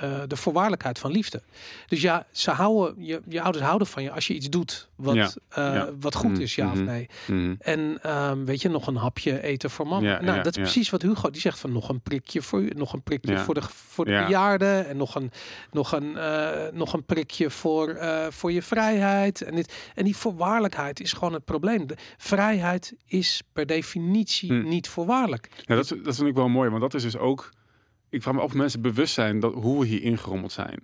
Speaker 1: eh, de voorwaardelijkheid van liefde. Dus ja, ze houden je, je ouders houden van je als je iets doet wat,
Speaker 2: Ja,
Speaker 1: eh,
Speaker 2: ja.
Speaker 1: wat goed
Speaker 2: Mhm,
Speaker 1: is, ja of
Speaker 2: mhm.
Speaker 1: nee.
Speaker 2: Mhm.
Speaker 1: En ehm, weet je, nog een hapje eten voor mama. Nou, dat is precies wat Hugo die zegt van nog een prikje voor u, nog een prikje voor de voor de
Speaker 2: Ja.
Speaker 1: bejaarden en nog een nog een nog een prikje voor eh, voor je vrijheid en dit en die voorwaardelijkheid is gewoon het probleem. De vrijheid is per definitie
Speaker 2: Hm.
Speaker 1: niet voorwaardelijk.
Speaker 2: Ja, dat, is- dat vind ik wel mooi, want dat is dus ook... Ik vraag me af of mensen bewust zijn dat, hoe we hier ingerommeld zijn.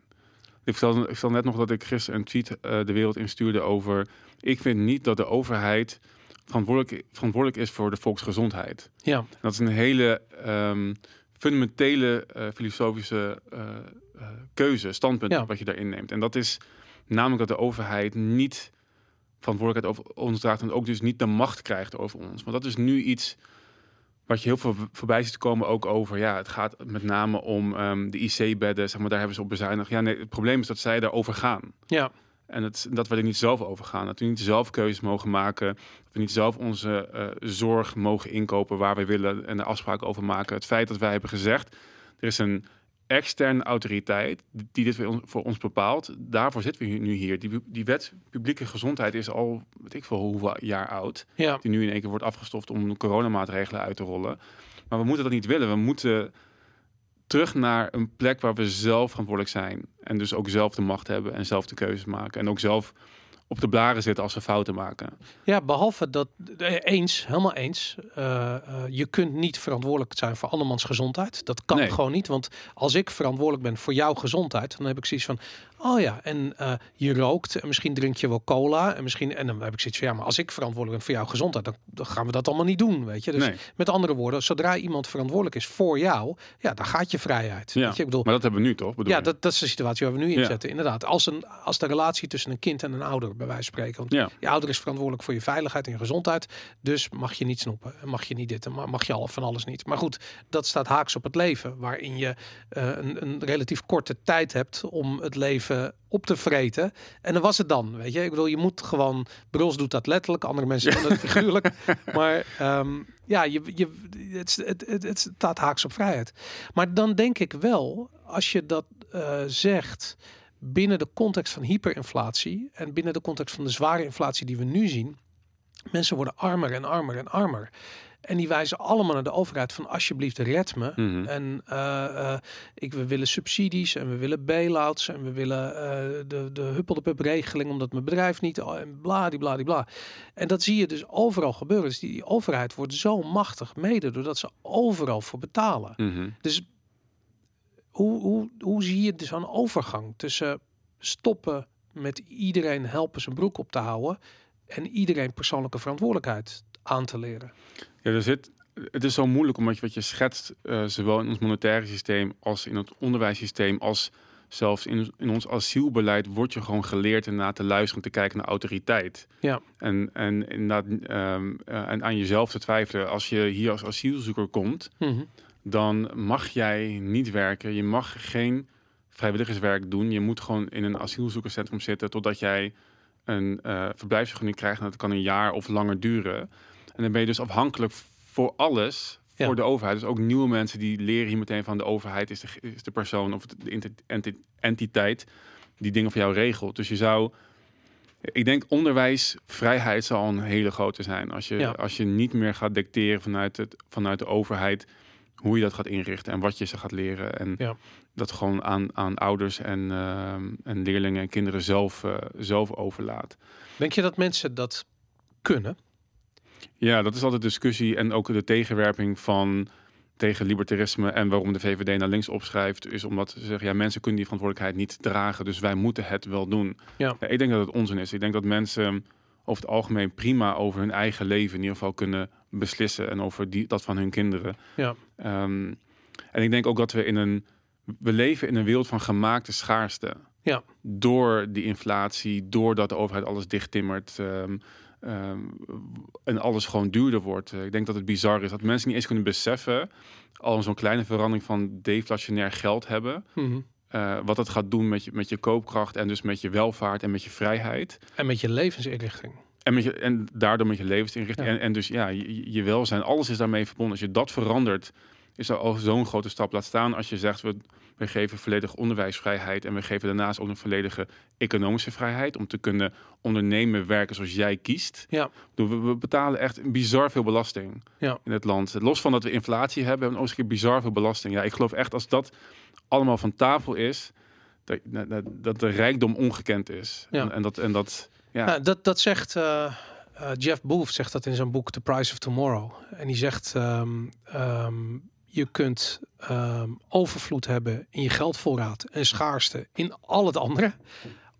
Speaker 2: Ik vertelde, ik vertelde net nog dat ik gisteren een tweet eh, de wereld instuurde over... Ik vind niet dat de overheid verantwoordelijk, verantwoordelijk is voor de volksgezondheid.
Speaker 1: Ja,
Speaker 2: En dat is een hele ehm, fundamentele eh, filosofische eh, eh, keuze, standpunt
Speaker 1: Ja.
Speaker 2: wat je daarin neemt. En dat is namelijk dat de overheid niet verantwoordelijkheid over ons draagt en ook dus niet de macht krijgt over ons. Want dat is nu iets wat je heel veel voorbij ziet komen ook over, ja, het gaat met name om ehm, de IC-bedden, zeg maar, daar hebben ze op bezuinigd. Ja, nee, het probleem is dat zij daarover gaan.
Speaker 1: ja,
Speaker 2: En het, dat we er niet zelf over gaan. Dat we niet zelf keuzes mogen maken. Dat we niet zelf onze eh, zorg mogen inkopen waar we willen en er afspraken over maken. Het feit dat wij hebben gezegd, er is een externe autoriteit die dit voor ons, voor ons bepaalt. Daarvoor zitten we nu hier. Die, die wet publieke gezondheid is al, weet ik veel hoeveel jaar oud.
Speaker 1: ja.
Speaker 2: Die nu in één keer wordt afgestoft om coronamaatregelen uit te rollen. Maar we moeten dat niet willen. We moeten terug naar een plek waar we zelf verantwoordelijk zijn. En dus ook zelf de macht hebben en zelf de keuzes maken. En ook zelf op de blaren zitten als we fouten maken.
Speaker 1: Ja, behalve dat eh, eens, helemaal eens. eh, eh, je kunt niet verantwoordelijk zijn voor andermans gezondheid. Dat kan
Speaker 2: Nee.
Speaker 1: gewoon niet. Want als ik verantwoordelijk ben voor jouw gezondheid, dan heb ik zoiets van: Oh ja, en eh, je rookt en misschien drink je wel cola. En misschien, en dan heb ik zoiets van ja, maar als ik verantwoordelijk ben voor jouw gezondheid, dan, dan gaan we dat allemaal niet doen. Weet je. Dus
Speaker 2: Nee.
Speaker 1: met andere woorden, zodra iemand verantwoordelijk is voor jou, ja, dan gaat je vrijheid.
Speaker 2: Ja,
Speaker 1: Weet je, ik bedoel,
Speaker 2: maar dat hebben we nu toch? Bedoel
Speaker 1: ja, dat, dat is de situatie waar we nu in
Speaker 2: Ja.
Speaker 1: zitten. Inderdaad, als, een, als de relatie tussen een kind en een ouder, bij wijze van spreken. Want
Speaker 2: Ja.
Speaker 1: je ouder is verantwoordelijk voor je veiligheid en je gezondheid. Dus mag je niet snoepen. En mag je niet dit en ma- mag je al van alles niet. Maar goed, dat staat haaks op het leven. Waarin je eh, een, een relatief korte tijd hebt om het leven op te vreten. En dan was het dan, weet je. Ik bedoel, je moet gewoon... Bruls doet dat letterlijk, andere mensen doen dat figuurlijk. Maar ehm, ja, je, je, het, het, het, het staat haaks op vrijheid. Maar dan denk ik wel, als je dat eh, zegt binnen de context van hyperinflatie en binnen de context van de zware inflatie die we nu zien, mensen worden armer en armer en armer. En die wijzen allemaal naar de overheid van alsjeblieft red me.
Speaker 2: Mhm.
Speaker 1: En eh, eh, ik, we willen subsidies en we willen bailouts en we willen eh, de, de huppeldepup regeling omdat mijn bedrijf niet oh, en bladibladibla. En dat zie je dus overal gebeuren. Dus die, die overheid wordt zo machtig mede doordat ze overal voor betalen.
Speaker 2: Mhm.
Speaker 1: Dus hoe, hoe, hoe zie je dus een overgang tussen stoppen met iedereen helpen zijn broek op te houden en iedereen persoonlijke verantwoordelijkheid aan te leren?
Speaker 2: Ja, er zit, het is zo moeilijk omdat je wat je schetst, eh, zowel in ons monetaire systeem als in het onderwijssysteem, als zelfs in, in ons asielbeleid, wordt je gewoon geleerd inderdaad te luisteren, te kijken naar autoriteit.
Speaker 1: Ja.
Speaker 2: En, en inderdaad eh, en aan jezelf te twijfelen. Als je hier als asielzoeker komt, dan mag jij niet werken. Je mag geen vrijwilligerswerk doen. Je moet gewoon in een asielzoekerscentrum zitten totdat jij een eh verblijfsvergunning krijgt. En dat kan een jaar of langer duren. En dan ben je dus afhankelijk voor alles
Speaker 1: Ja.
Speaker 2: voor de overheid. Dus ook nieuwe mensen die leren hier meteen van de overheid is de, is de persoon of de enti- enti- entiteit die dingen voor jou regelt. Dus je zou, ik denk onderwijsvrijheid zal een hele grote zijn. Als je,
Speaker 1: Ja.
Speaker 2: als je niet meer gaat dicteren vanuit, het, vanuit de overheid hoe je dat gaat inrichten en wat je ze gaat leren. En
Speaker 1: Ja.
Speaker 2: dat gewoon aan, aan ouders en, ehm, en leerlingen en kinderen zelf, eh, zelf overlaat.
Speaker 1: Denk je dat mensen dat kunnen?
Speaker 2: Ja, dat is altijd discussie en ook de tegenwerping van tegen libertarisme en waarom de VVD naar links opschrijft, is omdat ze zeggen, ja, mensen kunnen die verantwoordelijkheid niet dragen, dus wij moeten het wel doen.
Speaker 1: Ja.
Speaker 2: ik denk dat het onzin is. Ik denk dat mensen over het algemeen prima over hun eigen leven in ieder geval kunnen beslissen en over die, dat van hun kinderen.
Speaker 1: Ja.
Speaker 2: Ehm, en ik denk ook dat we in een, we leven in een wereld van gemaakte schaarste.
Speaker 1: Ja.
Speaker 2: Door die inflatie, doordat de overheid alles dichttimmert. ehm, ehm, en alles gewoon duurder wordt. Eh, Ik denk dat het bizar is dat mensen niet eens kunnen beseffen, al zo'n kleine verandering van deflationair geld hebben,
Speaker 1: Mhm.
Speaker 2: eh, wat het gaat doen met je, met je koopkracht en dus met je welvaart en met je vrijheid.
Speaker 1: En met je levensinrichting.
Speaker 2: En, met je, en daardoor met je levensinrichting.
Speaker 1: Ja.
Speaker 2: En, en dus ja, je, je welzijn, alles is daarmee verbonden. Als je dat verandert, is dat al zo'n grote stap. Laat staan als je zegt, we, we geven volledige onderwijsvrijheid. En we geven daarnaast ook een volledige economische vrijheid. Om te kunnen ondernemen, werken zoals jij kiest.
Speaker 1: Ja.
Speaker 2: We, we betalen echt bizar veel belasting
Speaker 1: Ja.
Speaker 2: in het land. Los van dat we inflatie hebben, hebben we ook een keer bizar veel belasting. Ja, ik geloof echt als dat allemaal van tafel is, dat, dat, dat de rijkdom ongekend is.
Speaker 1: Ja.
Speaker 2: En, en dat... En dat ja.
Speaker 1: Nou, dat, dat zegt eh, eh, Jeff Booth zegt dat in zijn boek The Price of Tomorrow. En die zegt ehm, ehm, je kunt ehm, overvloed hebben in je geldvoorraad en schaarste in al het andere.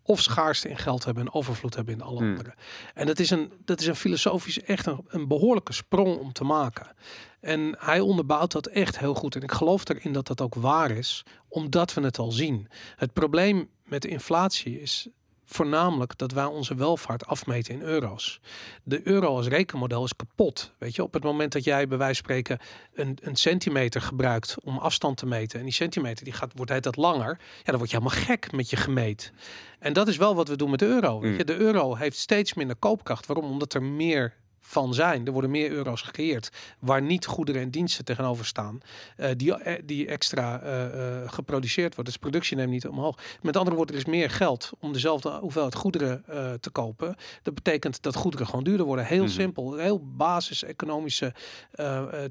Speaker 1: Of schaarste in geld hebben en overvloed hebben in alle
Speaker 2: Hmm.
Speaker 1: andere. En dat is een, dat is een filosofisch echt een, een behoorlijke sprong om te maken. En hij onderbouwt dat echt heel goed. En ik geloof erin dat dat ook waar is, omdat we het al zien. Het probleem met de inflatie is voornamelijk dat wij onze welvaart afmeten in euro's. De euro als rekenmodel is kapot. Weet je, op het moment dat jij bij wijze van spreken een, een centimeter gebruikt om afstand te meten en die centimeter die gaat, wordt het langer, ja, dan word je helemaal gek met je gemeet. En dat is wel wat we doen met de euro. Weet
Speaker 2: Mm.
Speaker 1: je, de euro heeft steeds minder koopkracht. Waarom? Omdat er meer van zijn. Er worden meer euro's gecreëerd waar niet goederen en diensten tegenover staan, eh, die, eh, die extra eh, geproduceerd worden. Dus productie neemt niet omhoog. Met andere woorden, er is meer geld om dezelfde hoeveelheid goederen te kopen. Dat betekent dat goederen gewoon duurder worden. Heel
Speaker 2: Mhm.
Speaker 1: simpel, heel basis economische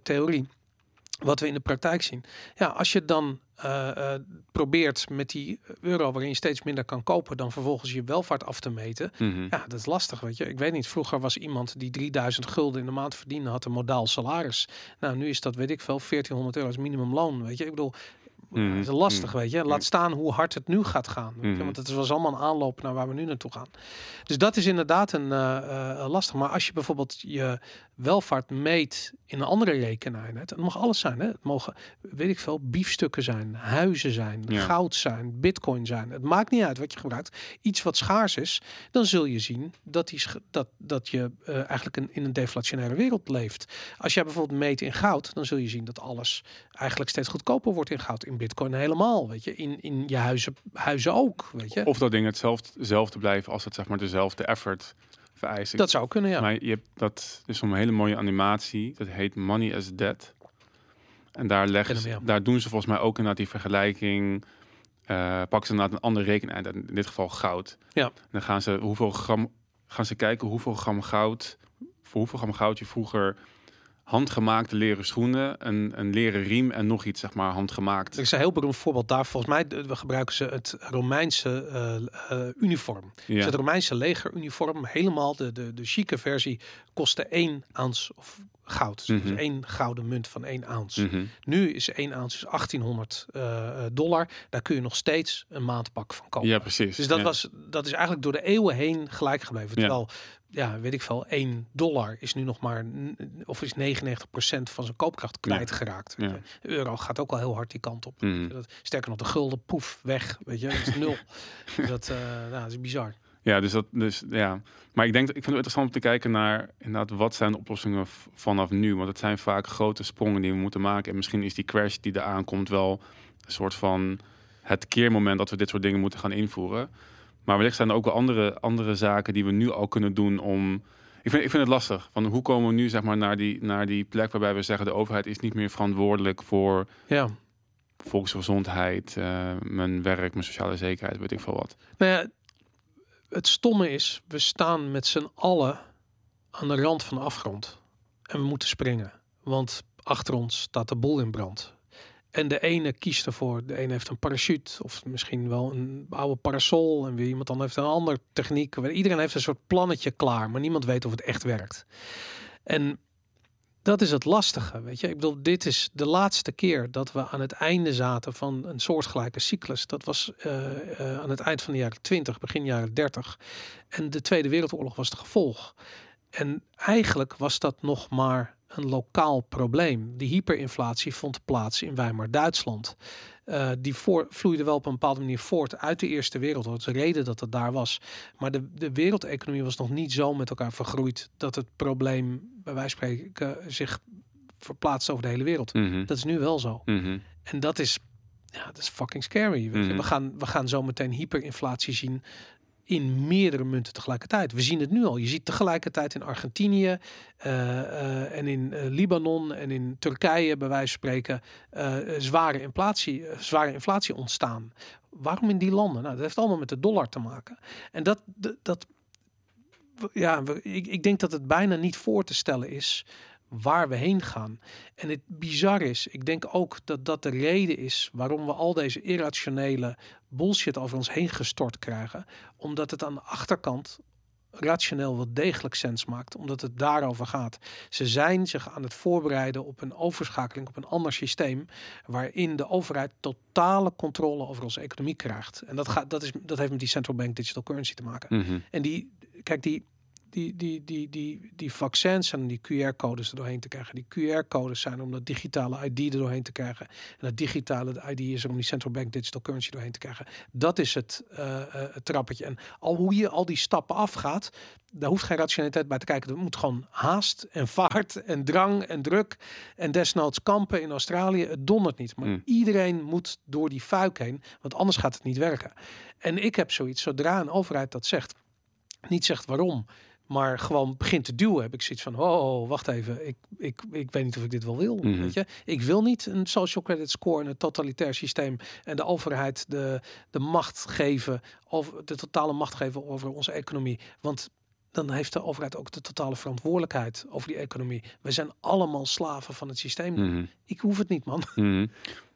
Speaker 1: theorie. Wat we in de praktijk zien. Ja, als je dan eh, eh, probeert met die euro waarin je steeds minder kan kopen, dan vervolgens je welvaart af te meten.
Speaker 2: Mhm.
Speaker 1: Ja, dat is lastig, weet je. Ik weet niet, vroeger was iemand die 3000 gulden in de maand verdiende, had een modaal salaris. Nou, nu is dat, weet ik veel, 1400 euro als minimumloon, weet je. Ik bedoel,
Speaker 2: Mhm,
Speaker 1: Dat is lastig,
Speaker 2: mhm.
Speaker 1: weet je. Laat staan hoe hard het nu gaat gaan. je,
Speaker 2: Mhm.
Speaker 1: Want het was allemaal een aanloop naar waar we nu naartoe gaan. Dus dat is inderdaad een eh, lastig. Maar als je bijvoorbeeld je welvaart meet in een andere rekeneenheid, het mag alles zijn. Hè? Het mogen, weet ik veel, biefstukken zijn, huizen zijn,
Speaker 2: Ja.
Speaker 1: goud zijn, bitcoin zijn. Het maakt niet uit wat je gebruikt. Iets wat schaars is, dan zul je zien dat, die, dat, dat je eh, eigenlijk een, in een deflationaire wereld leeft. Als jij bijvoorbeeld meet in goud, dan zul je zien dat alles eigenlijk steeds goedkoper wordt in goud. In bitcoin helemaal, weet je. In, in je huizen, huizen ook, weet je.
Speaker 2: Of dat dingen hetzelfde, hetzelfde blijven als het zeg maar dezelfde effort vereist.
Speaker 1: Dat zou kunnen, ja.
Speaker 2: Maar je hebt dat is een hele mooie animatie. Dat heet Money as Debt. En daar leggen ze,
Speaker 1: ja.
Speaker 2: daar doen ze volgens mij ook inderdaad die vergelijking. eh pakken ze inderdaad een andere rekening. In dit geval goud.
Speaker 1: Ja.
Speaker 2: En dan gaan ze hoeveel gram gaan ze kijken hoeveel gram goud voor hoeveel gram goud je vroeger handgemaakte leren schoenen, een, een leren riem en nog iets zeg maar handgemaakt.
Speaker 1: Er is een heel beroemd voorbeeld daar. Volgens mij we gebruiken ze het Romeinse eh, eh, uniform. Dus het Romeinse legeruniform, helemaal de, de, de chique versie, kostte één ounce of goud. Dus
Speaker 2: Mhm.
Speaker 1: één gouden munt van één ounce.
Speaker 2: Mhm.
Speaker 1: Nu is één ounce is 1800 eh, dollar. Daar kun je nog steeds een maandpak van kopen.
Speaker 2: Ja, precies.
Speaker 1: Dus dat,
Speaker 2: Ja.
Speaker 1: was, dat is eigenlijk door de eeuwen heen gelijk gebleven. Terwijl, ja, weet ik veel, 1 dollar is nu nog maar, of is 99% van zijn koopkracht kwijtgeraakt.
Speaker 2: Ja.
Speaker 1: De euro gaat ook al heel hard die kant op.
Speaker 2: Mhm.
Speaker 1: Dat, sterker nog, de gulden, poef, weg. Weet je, dat is nul. Dus dat, eh, nou, dat is bizar.
Speaker 2: Ja, dus dat, dus ja. Maar ik denk dat ik vind het interessant om te kijken naar inderdaad wat zijn de oplossingen vanaf nu, want het zijn vaak grote sprongen die we moeten maken. En misschien is die crash die er aankomt wel een soort van het keermoment dat we dit soort dingen moeten gaan invoeren. Maar wellicht zijn er ook wel andere, andere zaken die we nu al kunnen doen om. Ik vind, ik vind het lastig. Van hoe komen we nu zeg maar, naar, die, naar die plek waarbij we zeggen de overheid is niet meer verantwoordelijk voor
Speaker 1: Ja.
Speaker 2: volksgezondheid, eh, mijn werk, mijn sociale zekerheid, weet ik veel wat.
Speaker 1: Nou ja, het stomme is, we staan met z'n allen aan de rand van de afgrond. En we moeten springen. Want achter ons staat de boel in brand. En de ene kiest ervoor. De ene heeft een parachute. Of misschien wel een oude parasol. En weer iemand dan heeft een andere techniek. Iedereen heeft een soort plannetje klaar. Maar niemand weet of het echt werkt. En dat is het lastige. Weet je, ik bedoel, dit is de laatste keer dat we aan het einde zaten van een soortgelijke cyclus. Dat was eh, eh, aan het eind van de jaren 20, begin jaren 30. En de Tweede Wereldoorlog was het gevolg. En eigenlijk was dat nog maar een lokaal probleem. Die hyperinflatie vond plaats in Weimar-Duitsland. Eh, die voor, vloeide wel op een bepaalde manier voort uit de Eerste Wereldoorlog. De reden dat het daar was. Maar de, de wereldeconomie was nog niet zo met elkaar vergroeid dat het probleem, bij wijze van spreken, zich verplaatst over de hele wereld.
Speaker 2: Mhm.
Speaker 1: Dat is nu wel zo.
Speaker 2: Mhm.
Speaker 1: En dat is, ja, dat is fucking scary. Weet je.
Speaker 2: Mhm.
Speaker 1: we, gaan, we gaan zo meteen hyperinflatie zien in meerdere munten tegelijkertijd. We zien het nu al. Je ziet tegelijkertijd in Argentinië eh, eh, en in eh, Libanon en in Turkije, bij wijze van spreken, zware, inflatie, zware inflatie ontstaan. Waarom in die landen? Nou, dat heeft allemaal met de dollar te maken. En dat, dat, dat ja, ik, ik denk dat het bijna niet voor te stellen is waar we heen gaan. En het bizar is, ik denk ook dat dat de reden is waarom we al deze irrationele bullshit over ons heen gestort krijgen. Omdat het aan de achterkant rationeel wel degelijk sens maakt, omdat het daarover gaat. Ze zijn zich aan het voorbereiden op een overschakeling op een ander systeem, waarin de overheid totale controle over onze economie krijgt. En dat, gaat, dat, is, dat heeft met die central bank digital currency te maken.
Speaker 2: Mhm.
Speaker 1: En die, kijk, die, die, die, die, die, die vaccins en die QR-codes er doorheen te krijgen. Die QR-codes zijn om dat digitale ID er doorheen te krijgen. En dat digitale ID is om die central bank digital currency doorheen te krijgen. Dat is het, het trappetje. En al hoe je al die stappen afgaat, daar hoeft geen rationaliteit bij te kijken. Er moet gewoon haast en vaart en drang en druk. En desnoods kampen in Australië. Het dondert niet. Maar
Speaker 2: Mm.
Speaker 1: iedereen moet door die fuik heen. Want anders gaat het niet werken. En ik heb zoiets, zodra een overheid dat zegt, niet zegt waarom, maar gewoon begint te duwen, heb ik zoiets van, oh, wacht even, ik, ik, ik weet niet of ik dit wel wil.
Speaker 2: Mhm.
Speaker 1: Weet je? Ik wil niet een social credit score en een totalitair systeem en de overheid de, de macht geven, over de totale macht geven over onze economie. Want dan heeft de overheid ook de totale verantwoordelijkheid over die economie. We zijn allemaal slaven van het systeem.
Speaker 2: Mhm.
Speaker 1: Ik hoef het niet, man.
Speaker 2: Mhm.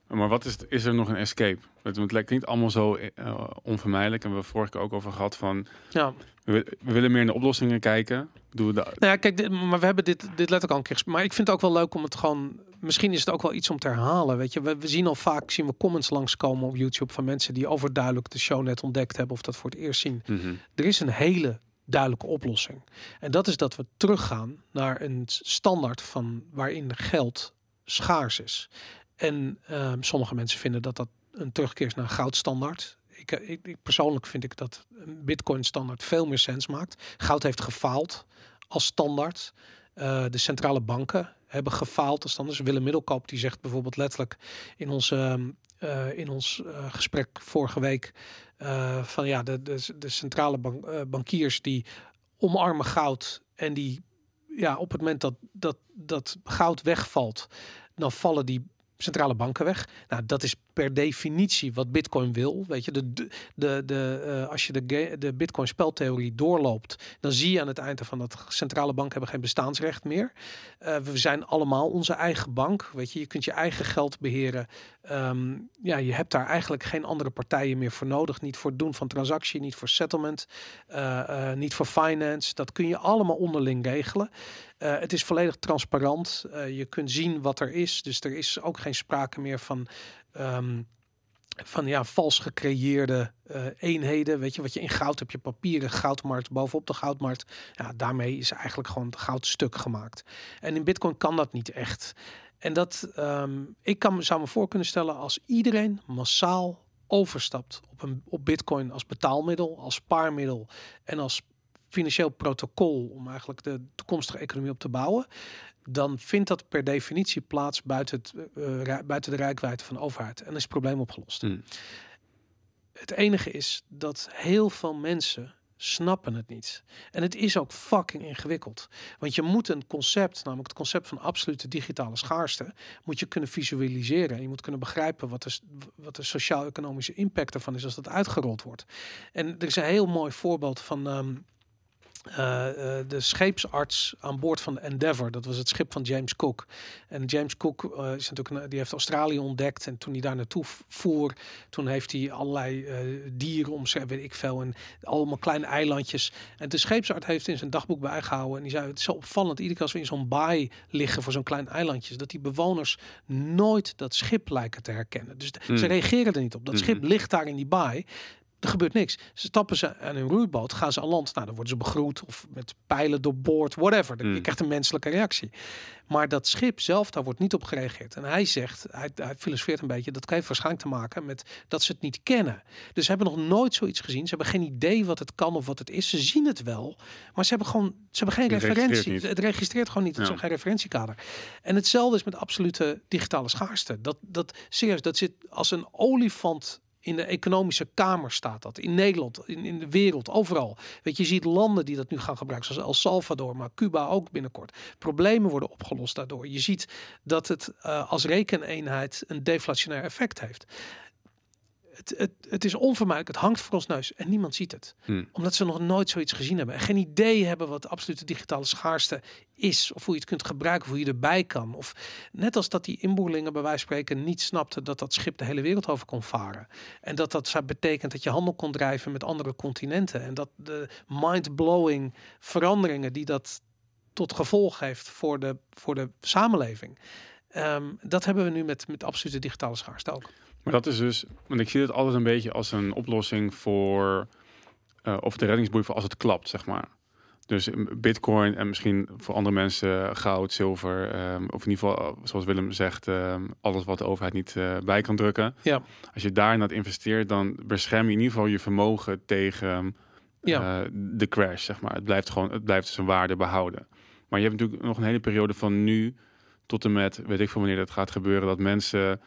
Speaker 2: Maar wat is, is er nog een escape? Het, het lijkt niet allemaal zo eh, onvermijdelijk. En we hebben vorige keer ook over gehad van...
Speaker 1: Ja.
Speaker 2: We, we willen meer naar oplossingen kijken. Doen we de,
Speaker 1: Nou ja, kijk, dit, maar we hebben dit, dit letterlijk al een keer. Maar ik vind het ook wel leuk om het gewoon misschien is het ook wel iets om te herhalen. Weet je, we, we zien al vaak zien we comments langskomen op YouTube van mensen die overduidelijk de show net ontdekt hebben of dat voor het eerst zien.
Speaker 2: Mhm.
Speaker 1: Er is een hele duidelijke oplossing. En dat is dat we teruggaan naar een standaard van waarin geld schaars is. En ehm, sommige mensen vinden dat dat een terugkeer is naar goudstandaard. Ik, eh, ik, persoonlijk vind ik dat een bitcoin standaard veel meer sens maakt. Goud heeft gefaald als standaard. Eh, de centrale banken hebben gefaald als standaard. Dus Willem Middelkoop die zegt bijvoorbeeld letterlijk in, onze, ehm, eh, in ons gesprek vorige week van ja, de, de, centrale bank, bankiers die omarmen goud en die ja, op het moment dat, dat, dat goud wegvalt, dan vallen die centrale banken weg. Nou, dat is per definitie wat Bitcoin wil. Weet je, de, de, de, eh, als je de, de Bitcoin speltheorie doorloopt, dan zie je aan het einde van dat centrale banken hebben geen bestaansrecht meer. Eh, we zijn allemaal onze eigen bank. Weet je, je kunt je eigen geld beheren. Ehm, ja, je hebt daar eigenlijk geen andere partijen meer voor nodig. Niet voor het doen van transactie, niet voor settlement, eh, niet voor finance. Dat kun je allemaal onderling regelen. Eh, het is volledig transparant. Eh, je kunt zien wat er is. Dus er is ook geen sprake meer van. ehm, van ja, vals gecreëerde eh, eenheden. Weet je, wat je in goud heb je papieren goudmarkt bovenop de goudmarkt. Ja, daarmee is eigenlijk gewoon het goud stuk gemaakt. En in Bitcoin kan dat niet echt. En dat, ehm, ik kan, zou me voor kunnen stellen als iedereen massaal overstapt op, een, op Bitcoin als betaalmiddel, als spaarmiddel en als financieel protocol om eigenlijk de toekomstige economie op te bouwen, dan vindt dat per definitie plaats buiten, het, eh, eh, buiten de rijkwijde van de overheid. En is het probleem opgelost.
Speaker 2: Hmm.
Speaker 1: Het enige is dat heel veel mensen snappen het niet. En het is ook fucking ingewikkeld. Want je moet een concept, namelijk het concept van absolute digitale schaarste, moet je kunnen visualiseren. Je moet kunnen begrijpen wat de, wat de sociaal-economische impact ervan is als dat uitgerold wordt. En er is een heel mooi voorbeeld van ehm, eh, eh, de scheepsarts aan boord van de Endeavour. Dat was het schip van James Cook. En James Cook eh, is natuurlijk een, die heeft Australië ontdekt. En toen hij daar naartoe voer, toen heeft hij allerlei dieren om zich, weet ik veel. En allemaal kleine eilandjes. En de scheepsarts heeft in zijn dagboek bijgehouden. En die zei: Het is zo opvallend. Iedere keer als we in zo'n baai liggen voor zo'n klein eilandje, dat die bewoners nooit dat schip lijken te herkennen. Dus d-
Speaker 2: Hmm.
Speaker 1: ze reageren er niet op. Dat
Speaker 2: Mhm.
Speaker 1: schip ligt daar in die baai. Er gebeurt niks. Ze stappen ze aan een roeiboot, gaan ze aan land. Nou, dan worden ze begroet of met pijlen doorboord, whatever. Dan- Je
Speaker 2: Mm.
Speaker 1: krijgt een menselijke reactie. Maar dat schip zelf, daar wordt niet op gereageerd. En hij zegt, hij, hij filosofeert een beetje, dat heeft waarschijnlijk te maken met dat ze het niet kennen. Dus ze hebben nog nooit zoiets gezien. Ze hebben geen idee wat het kan of wat het is. Ze zien het wel, maar ze hebben gewoon, ze hebben geen
Speaker 2: Het
Speaker 1: referentie. Het registreert gewoon niet. Het is
Speaker 2: Ja.
Speaker 1: nog geen referentiekader. En hetzelfde is met absolute digitale schaarste. Dat, dat serieus, dat zit als een olifant in de economische kamer staat dat. In Nederland, in, in de wereld, overal. Weet je, je ziet landen die dat nu gaan gebruiken, zoals El Salvador, maar Cuba ook binnenkort. Problemen worden opgelost daardoor. Je ziet dat het eh, als rekeneenheid een deflationair effect heeft. Het, het, het is onvermijdelijk, het hangt voor ons neus en niemand ziet het.
Speaker 2: Hmm.
Speaker 1: Omdat ze nog nooit zoiets gezien hebben. En geen idee hebben wat de absolute digitale schaarste is. Of hoe je het kunt gebruiken, of hoe je erbij kan. Of net als dat die inboorlingen bij wijze van spreken niet snapten dat dat schip de hele wereld over kon varen. En dat dat zou betekent dat je handel kon drijven met andere continenten. En dat de mind-blowing veranderingen die dat tot gevolg heeft voor de, voor de samenleving. Ehm, dat hebben we nu met, met absolute digitale schaarste ook.
Speaker 2: Maar dat is dus, want ik zie het altijd een beetje als een oplossing voor, eh, of de reddingsboei voor als het klapt, zeg maar. Dus eh, bitcoin en misschien voor andere mensen goud, zilver, ehm, of in ieder geval, eh, zoals Willem zegt, ehm, alles wat de overheid niet bij kan drukken.
Speaker 1: Ja.
Speaker 2: Als je daarin dat investeert, dan bescherm je in ieder geval je vermogen tegen
Speaker 1: Ja.
Speaker 2: de crash, zeg maar. Het blijft gewoon, het blijft zijn waarde behouden. Maar je hebt natuurlijk nog een hele periode van nu tot en met, weet ik veel wanneer dat gaat gebeuren, dat mensen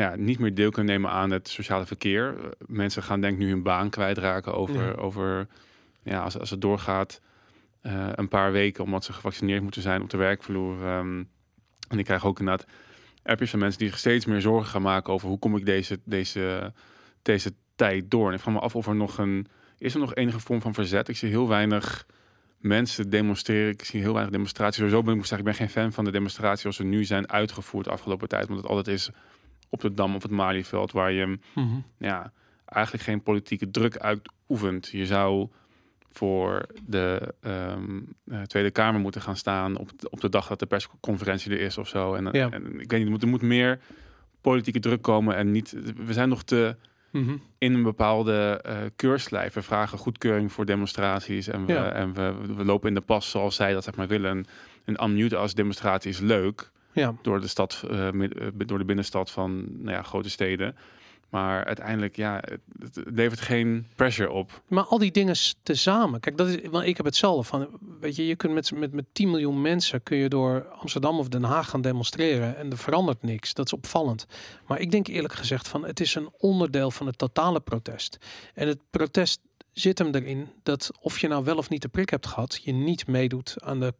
Speaker 2: ja, niet meer deel kunnen nemen aan het sociale verkeer. Eh, Mensen gaan denk ik nu hun baan kwijtraken over,
Speaker 1: Ja.
Speaker 2: over ja, als, als het doorgaat, eh, een paar weken omdat ze gevaccineerd moeten zijn op de werkvloer. ehm, en ik krijg ook inderdaad appjes van mensen die steeds meer zorgen gaan maken over hoe kom ik deze, deze, deze tijd door. En ik vraag me af of er nog een, is er nog enige vorm van verzet? Ik zie heel weinig mensen demonstreren. Ik zie heel weinig demonstraties. Sowieso ben ik, moet zeggen, ik ben geen fan van de demonstraties zoals ze nu zijn uitgevoerd de afgelopen tijd. Want het altijd is op de Dam of het Malieveld waar je
Speaker 1: Mhm.
Speaker 2: ja, eigenlijk geen politieke druk uitoefent. Je zou voor de ehm, eh, Tweede Kamer moeten gaan staan op, de- op de dag dat de persconferentie er is of zo. En,
Speaker 1: Ja.
Speaker 2: en ik weet niet, er moet, er moet meer politieke druk komen en niet. We zijn nog te
Speaker 1: Mhm.
Speaker 2: in een bepaalde eh keurslijf. We vragen goedkeuring voor demonstraties en we,
Speaker 1: Ja.
Speaker 2: en we, we lopen in de pas zoals zij dat zeg maar willen. Een, een unmute als demonstratie is leuk
Speaker 1: Ja,
Speaker 2: door de stad, eh, eh, door de binnenstad van nou ja, grote steden. Maar uiteindelijk, ja, het, het levert geen pressure op.
Speaker 1: maar al die dingen tezamen. Kijk, dat is, want ik heb hetzelfde van. Weet je, je kunt met, met, met 10 miljoen mensen kun je door Amsterdam of Den Haag gaan demonstreren en er verandert niks. Dat is opvallend. Maar ik denk eerlijk gezegd van het is een onderdeel van het totale protest. En het protest zit hem erin dat of je nou wel of niet de prik hebt gehad, je niet meedoet aan de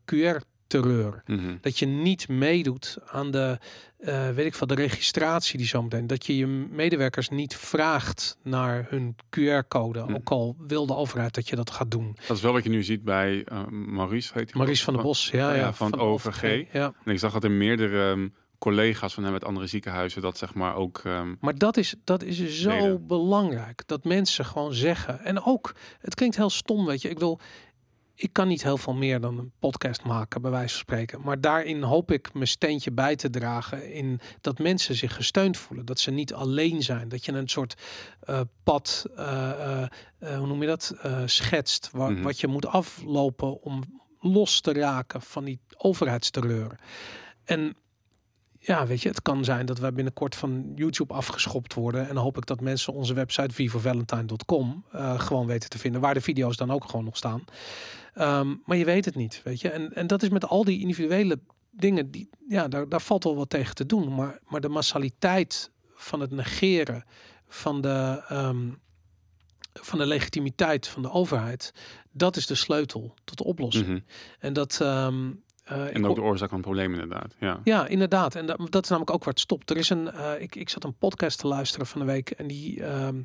Speaker 1: QR-terreur.
Speaker 2: Mhm.
Speaker 1: Dat je niet meedoet aan de, eh, weet ik veel, de registratie die zometeen. Dat je je medewerkers niet vraagt naar hun QR-code.
Speaker 2: Hm.
Speaker 1: Ook al wil de overheid dat je dat gaat doen.
Speaker 2: Dat is wel wat je nu ziet bij eh, Maurice, heet hij
Speaker 1: Maurice van der Bos, ja,
Speaker 2: ja,
Speaker 1: ja,
Speaker 2: van
Speaker 1: de
Speaker 2: OVG.
Speaker 1: Ja,
Speaker 2: En ik zag dat er meerdere ehm, collega's van hem uit andere ziekenhuizen dat zeg maar ook. ehm,
Speaker 1: maar dat is, dat is zo belangrijk. Dat mensen gewoon zeggen. En ook, het klinkt heel stom, weet je. Ik bedoel, ik kan niet heel veel meer dan een podcast maken, bij wijze van spreken. Maar daarin hoop ik mijn steentje bij te dragen. In dat mensen zich gesteund voelen. Dat ze niet alleen zijn. Dat je een soort eh, pad, eh, eh, hoe noem je dat, schetst. Wa-
Speaker 2: Mhm.
Speaker 1: Wat je moet aflopen om los te raken van die overheidsterreur. En ja, weet je, het kan zijn dat wij binnenkort van YouTube afgeschopt worden. En dan hoop ik dat mensen onze website vivovalentine.com eh gewoon weten te vinden. Waar de video's dan ook gewoon nog staan. Ehm, maar je weet het niet, weet je. En, en dat is met al die individuele dingen. Die, ja, daar, daar valt wel wat tegen te doen. Maar, maar de massaliteit van het negeren van de, ehm, van de legitimiteit van de overheid. Dat is de sleutel tot de oplossing.
Speaker 2: mhm.
Speaker 1: En dat... ehm, eh,
Speaker 2: En ook de oorzaak van het probleem inderdaad. Ja.
Speaker 1: ja, inderdaad. En dat, dat is namelijk ook waar het stopt. Er is een, eh, ik, ik zat een podcast te luisteren van de week en die, ehm,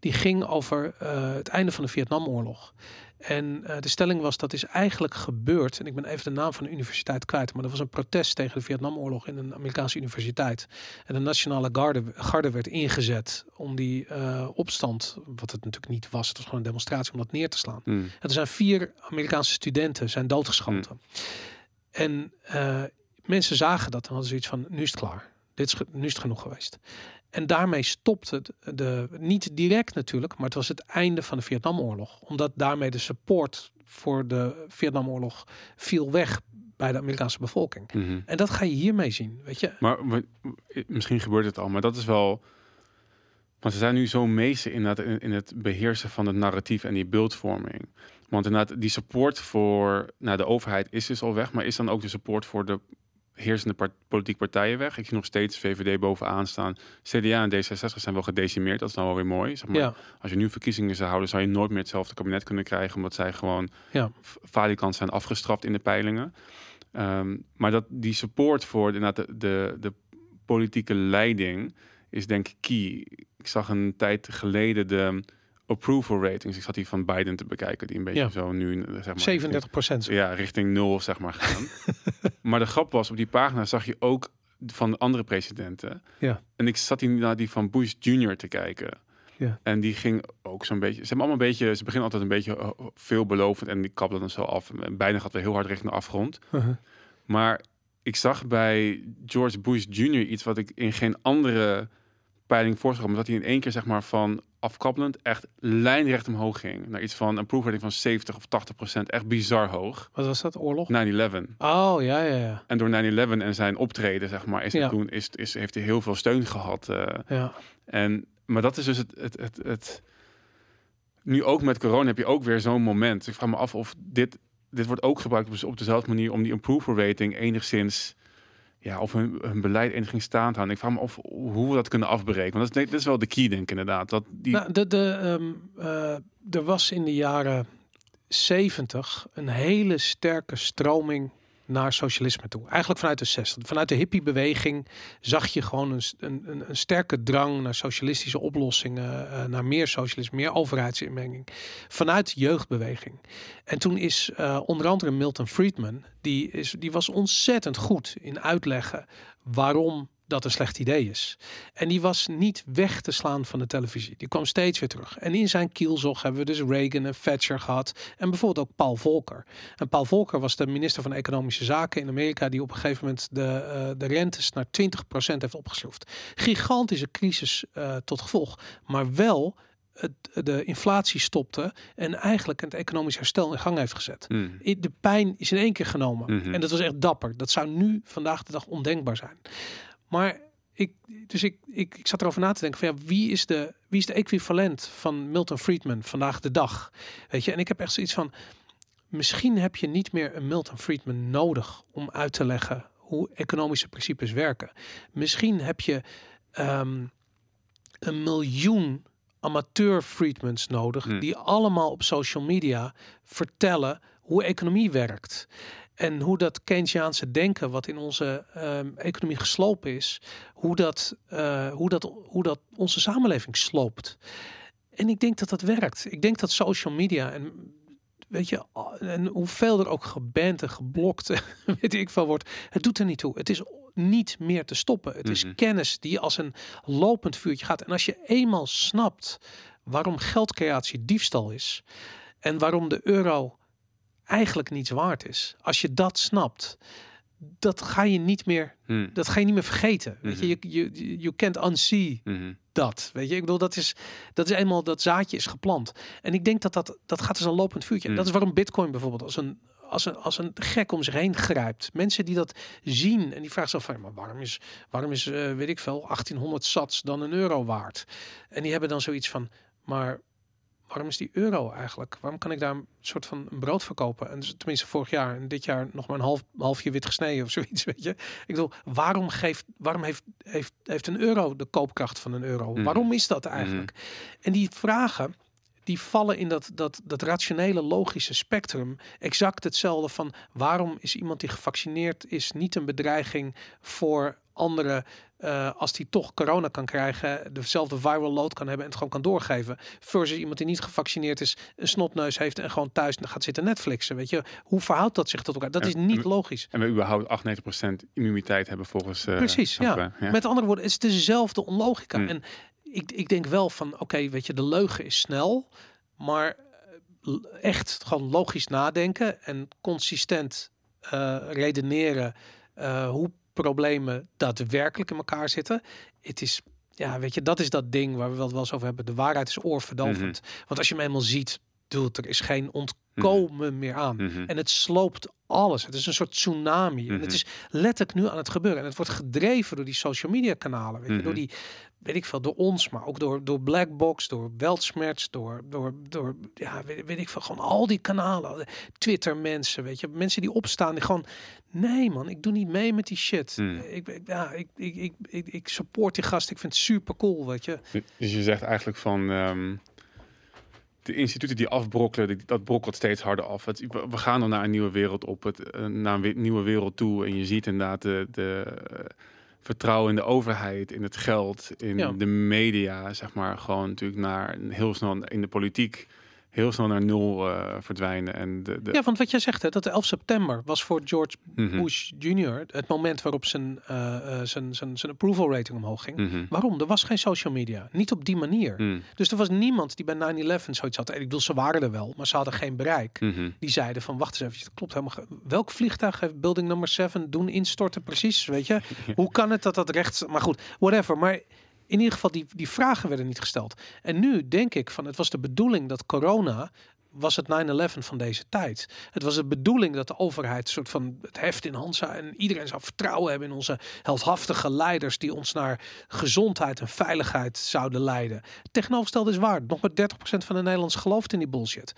Speaker 1: die ging over eh, het einde van de Vietnamoorlog. En de stelling was dat is eigenlijk gebeurd. En ik ben even de naam van de universiteit kwijt. Maar er was een protest tegen de Vietnamoorlog in een Amerikaanse universiteit. En de Nationale Garde, garde werd ingezet om die opstand, wat het natuurlijk niet was, het was gewoon een demonstratie om dat neer te slaan.
Speaker 2: Mm.
Speaker 1: En er zijn vier Amerikaanse studenten zijn doodgeschoten. En eh, mensen zagen dat en hadden zoiets van, nu is het klaar. Dit is, nu is het genoeg geweest. En daarmee stopte het de, niet direct natuurlijk, maar het was het einde van de Vietnamoorlog. Omdat daarmee de support voor de Vietnamoorlog viel weg bij de Amerikaanse bevolking.
Speaker 2: Mhm.
Speaker 1: En dat ga je hiermee zien, weet je.
Speaker 2: Maar we- misschien gebeurt het al, maar dat is wel. Want ze zijn nu zo meester in, dat, in het beheersen van het narratief en die beeldvorming. Want inderdaad, die support voor nou, de overheid is dus al weg, maar is dan ook de support voor de heersende part, politieke partijen weg? Ik zie nog steeds VVD bovenaan staan. CDA en D66 zijn wel gedecimeerd, dat is nou wel weer mooi. Zeg maar.
Speaker 1: Ja,
Speaker 2: Als je nu verkiezingen zou houden, zou je nooit meer hetzelfde kabinet kunnen krijgen, omdat zij gewoon
Speaker 1: ja,
Speaker 2: falikant zijn afgestraft in de peilingen. Ehm, maar dat die support voor inderdaad de, de, de politieke leiding is denk ik key. Ik zag een tijd geleden de approval ratings. Ik zat die van Biden te bekijken, die een beetje
Speaker 1: Ja.
Speaker 2: zo nu zeg maar
Speaker 1: 37 procent.
Speaker 2: ja, richting nul zeg maar gaan. maar de grap was, op die pagina zag je ook van de andere presidenten.
Speaker 1: Ja.
Speaker 2: En ik zat hier naar die van Bush Jr. te kijken.
Speaker 1: Ja.
Speaker 2: En die ging ook zo'n beetje. Ze hebben allemaal een beetje. Ze beginnen altijd een beetje eh, veelbelovend en die kabbelen dan zo af. En bijna gaat weer heel hard richting de afgrond.
Speaker 1: Uh-huh.
Speaker 2: Maar ik zag bij George Bush Jr. iets wat ik in geen andere peiling voorzag. Maar dat hij in één keer zeg maar van afkappelend echt lijnrecht omhoog ging. Naar iets van een proefrating van 70 of 80 procent. Echt bizar hoog.
Speaker 1: Wat was dat, oorlog?
Speaker 2: 9-11.
Speaker 1: Oh, ja, ja, ja.
Speaker 2: En door 9-11 en zijn optreden, zeg maar, is
Speaker 1: Ja.
Speaker 2: toen is, is, heeft hij heel veel steun gehad. eh.
Speaker 1: ja.
Speaker 2: en, maar dat is dus het, het, het, het. Nu ook met corona heb je ook weer zo'n moment. Ik vraag me af of dit, dit wordt ook gebruikt op, op dezelfde manier om die approval rating enigszins. Ja, of hun, hun beleid enigszins staan te houden. Ik vraag me af hoe we dat kunnen afbreken. Want dat is, dat is wel de key, denk ik inderdaad. Dat die,
Speaker 1: Nou, de, de, ehm, eh, er was in de jaren 70 een hele sterke stroming naar socialisme toe. Eigenlijk vanuit de 60. Vanuit de hippiebeweging zag je gewoon een, een, een sterke drang naar socialistische oplossingen, eh, naar meer socialisme, meer overheidsinmenging. Vanuit de jeugdbeweging. En toen is eh, onder andere Milton Friedman, die, is, die was ontzettend goed in uitleggen waarom dat een slecht idee is. En die was niet weg te slaan van de televisie. Die kwam steeds weer terug. En in zijn kielzog hebben we dus Reagan en Thatcher gehad. En bijvoorbeeld ook Paul Volcker. En Paul Volcker was de minister van Economische Zaken in Amerika... die op een gegeven moment de, uh, de rentes naar 20% heeft opgeschroefd. Gigantische crisis uh, tot gevolg. Maar wel de inflatie stopte en eigenlijk het economisch herstel in gang heeft gezet.
Speaker 2: Mm.
Speaker 1: De pijn is in één keer genomen.
Speaker 2: Mhm.
Speaker 1: En dat was echt dapper. Dat zou nu vandaag de dag ondenkbaar zijn. Maar ik, dus ik, ik, ik zat erover na te denken van ja, wie is de, wie is de equivalent van Milton Friedman vandaag de dag? Weet je, en ik heb echt zoiets van, misschien heb je niet meer een Milton Friedman nodig om uit te leggen hoe economische principes werken. Misschien heb je ehm, een miljoen amateur Friedmans nodig,
Speaker 2: Hmm.
Speaker 1: die allemaal op social media vertellen hoe economie werkt. En hoe dat Keynesiaanse denken, wat in onze ehm, economie geslopen is, hoe dat, eh, hoe, dat, hoe dat onze samenleving sloopt. En ik denk dat dat werkt. Ik denk dat social media en weet je, en hoeveel er ook geband en geblokt, weet ik veel wordt, het doet er niet toe. Het is niet meer te stoppen. Het is
Speaker 2: Mhm.
Speaker 1: kennis die als een lopend vuurtje gaat. En als je eenmaal snapt waarom geldcreatie diefstal is en waarom de euro eigenlijk niets waard is, als je dat snapt, dat ga je niet meer,
Speaker 2: Mm.
Speaker 1: dat ga je niet meer vergeten. Weet je,
Speaker 2: Mhm.
Speaker 1: je, je, you can't unsee
Speaker 2: Mhm.
Speaker 1: dat. Weet je, ik bedoel, dat is, dat is eenmaal dat zaadje is geplant. En ik denk dat dat, dat gaat als een lopend vuurtje. En
Speaker 2: Mm.
Speaker 1: dat is waarom Bitcoin bijvoorbeeld als een, als een, als een gek om zich heen grijpt. Mensen die dat zien en die vragen zich af van, maar waarom is, waarom is eh, weet ik veel, 1800 sats dan een euro waard? En die hebben dan zoiets van, maar waarom is die euro eigenlijk? Waarom kan ik daar een soort van een brood verkopen? En dus, tenminste vorig jaar en dit jaar nog maar een half, halfje wit gesneden of zoiets, weet je? Ik bedoel, waarom, geeft, waarom heeft, heeft, heeft een euro de koopkracht van een euro?
Speaker 2: Mhm.
Speaker 1: Waarom is dat eigenlijk? En die vragen, die vallen in dat, dat, dat rationele, logische spectrum. Exact hetzelfde van waarom is iemand die gevaccineerd is niet een bedreiging voor anderen eh, als die toch corona kan krijgen, dezelfde viral load kan hebben en het gewoon kan doorgeven. Versus iemand die niet gevaccineerd is, een snotneus heeft en gewoon thuis gaat zitten Netflixen. Weet je, hoe verhoudt dat zich tot elkaar? Dat
Speaker 2: En-
Speaker 1: is niet
Speaker 2: en-
Speaker 1: logisch.
Speaker 2: En we überhaupt 98% immuniteit hebben volgens... eh,
Speaker 1: Precies, ja. Met andere woorden, het is dezelfde onlogica.
Speaker 2: Hmm.
Speaker 1: En ik, ik denk wel van, oké, weet je, de leugen is snel, maar eh, echt gewoon logisch nadenken en consistent redeneren hoe problemen daadwerkelijk in elkaar zitten. Het is, ja, weet je, dat is dat ding waar we wel wel eens over hebben. De waarheid is oorverdovend. Want als je hem eenmaal ziet, doet er is geen ontkomen meer aan.
Speaker 2: Mhm.
Speaker 1: En het sloopt alles. Het is een soort tsunami. En
Speaker 2: Mhm.
Speaker 1: het is letterlijk nu aan het gebeuren. En het wordt gedreven door die social media kanalen. Weet je,
Speaker 2: Mhm.
Speaker 1: door die, weet ik veel, door ons, maar ook door, door Blackbox, door Weltschmerz, door, door, door ja, weet, weet ik veel, gewoon al die kanalen. Twitter mensen, weet je, mensen die opstaan, die gewoon, nee man, ik doe niet mee met die shit.
Speaker 2: Mhm.
Speaker 1: Ik, ik- ja, ik, ik, ik, ik, ik support die gast. Ik vind het super cool, weet je.
Speaker 2: Dus je zegt eigenlijk van... ehm, de instituten die afbrokkelen, dat brokkelt steeds harder af. Het, we gaan dan naar een nieuwe wereld op, het, eh, naar een we- nieuwe wereld toe. En je ziet inderdaad de, de eh, vertrouwen in de overheid, in het geld, in
Speaker 1: Ja.
Speaker 2: de media, zeg maar. Gewoon natuurlijk naar heel snel in de politiek, heel snel naar nul eh, verdwijnen. En de, de,
Speaker 1: Ja, want wat jij zegt, hè, dat de 11 september was voor George
Speaker 2: Mhm.
Speaker 1: Bush Jr. het moment waarop zijn, eh, eh, zijn, zijn, zijn approval rating omhoog ging.
Speaker 2: Mhm.
Speaker 1: Waarom? Er was geen social media. Niet op die manier.
Speaker 2: Mhm.
Speaker 1: Dus er was niemand die bij 9-11 zoiets had. En ik bedoel, ze waren er wel, maar ze hadden geen bereik. Die zeiden van, wacht eens even, dat klopt helemaal. Welk vliegtuig heeft building number 7 doen instorten precies? Weet je? Hoe kan het dat dat rechts... Maar goed, whatever. Maar in ieder geval, die, die vragen werden niet gesteld. En nu denk ik van, het was de bedoeling dat corona was het 9-11 van deze tijd. Het was de bedoeling dat de overheid soort van het heft in hand zou en iedereen zou vertrouwen hebben in onze heldhaftige leiders die ons naar gezondheid en veiligheid zouden leiden. Tegenovergestelde is waar. Nog maar 30% van de Nederlanders gelooft in die bullshit.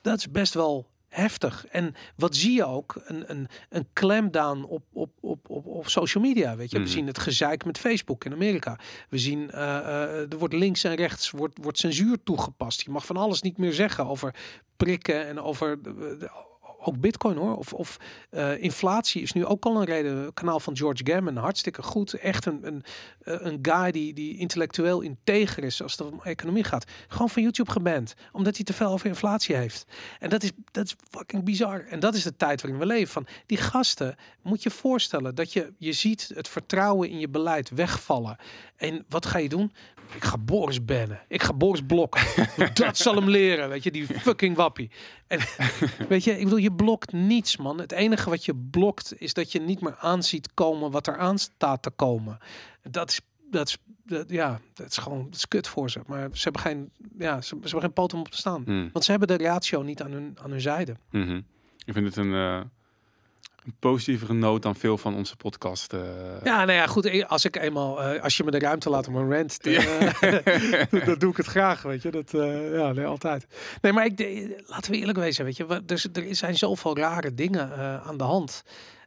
Speaker 1: Dat is best wel heftig. En wat zie je ook? Een, een, een clampdown op, op, op, op, op social media. Weet je,
Speaker 2: Mhm.
Speaker 1: we zien het gezeik met Facebook in Amerika. We zien, eh, eh, er wordt links en rechts wordt, wordt censuur toegepast. Je mag van alles niet meer zeggen over prikken en over, de- ook bitcoin hoor. Of, of eh, inflatie is nu ook al een reden. Kanaal van George Gammon, hartstikke goed. Echt een, een, eh, een guy die, die intellectueel integer is als het om economie gaat. Gewoon van YouTube geband. Omdat hij te veel over inflatie heeft. En dat is, dat is fucking bizar. En dat is de tijd waarin we leven. Van die gasten, moet je voorstellen dat je, je ziet het vertrouwen in je beleid wegvallen. En wat ga je doen? Ik ga Boris bannen. Ik ga Boris blokken. dat zal hem leren. Weet je, die fucking wappie. En weet je, ik bedoel, je blokt niets, man. Het enige wat je blokt is dat je niet meer aanziet komen wat er aan staat te komen. Dat is, dat is, dat, ja, dat is gewoon, dat is kut voor ze. Maar ze hebben geen, ja, ze, ze hebben geen poot om op te staan.
Speaker 2: Hmm.
Speaker 1: Want ze hebben de ratio niet aan hun, aan hun zijde.
Speaker 2: Mhm. Ik vind het een, eh, een positievere noot dan veel van onze podcast. eh.
Speaker 1: Ja, nou ja, goed. eh, Als ik eenmaal, eh, als je me de ruimte laat om een rant, te, dan- dan doe ik het graag, weet je. Dat, ja, nee, altijd. Nee, maar ik, de- laten we eerlijk wezen, weet je. we- Er, er zijn zoveel rare dingen aan de hand.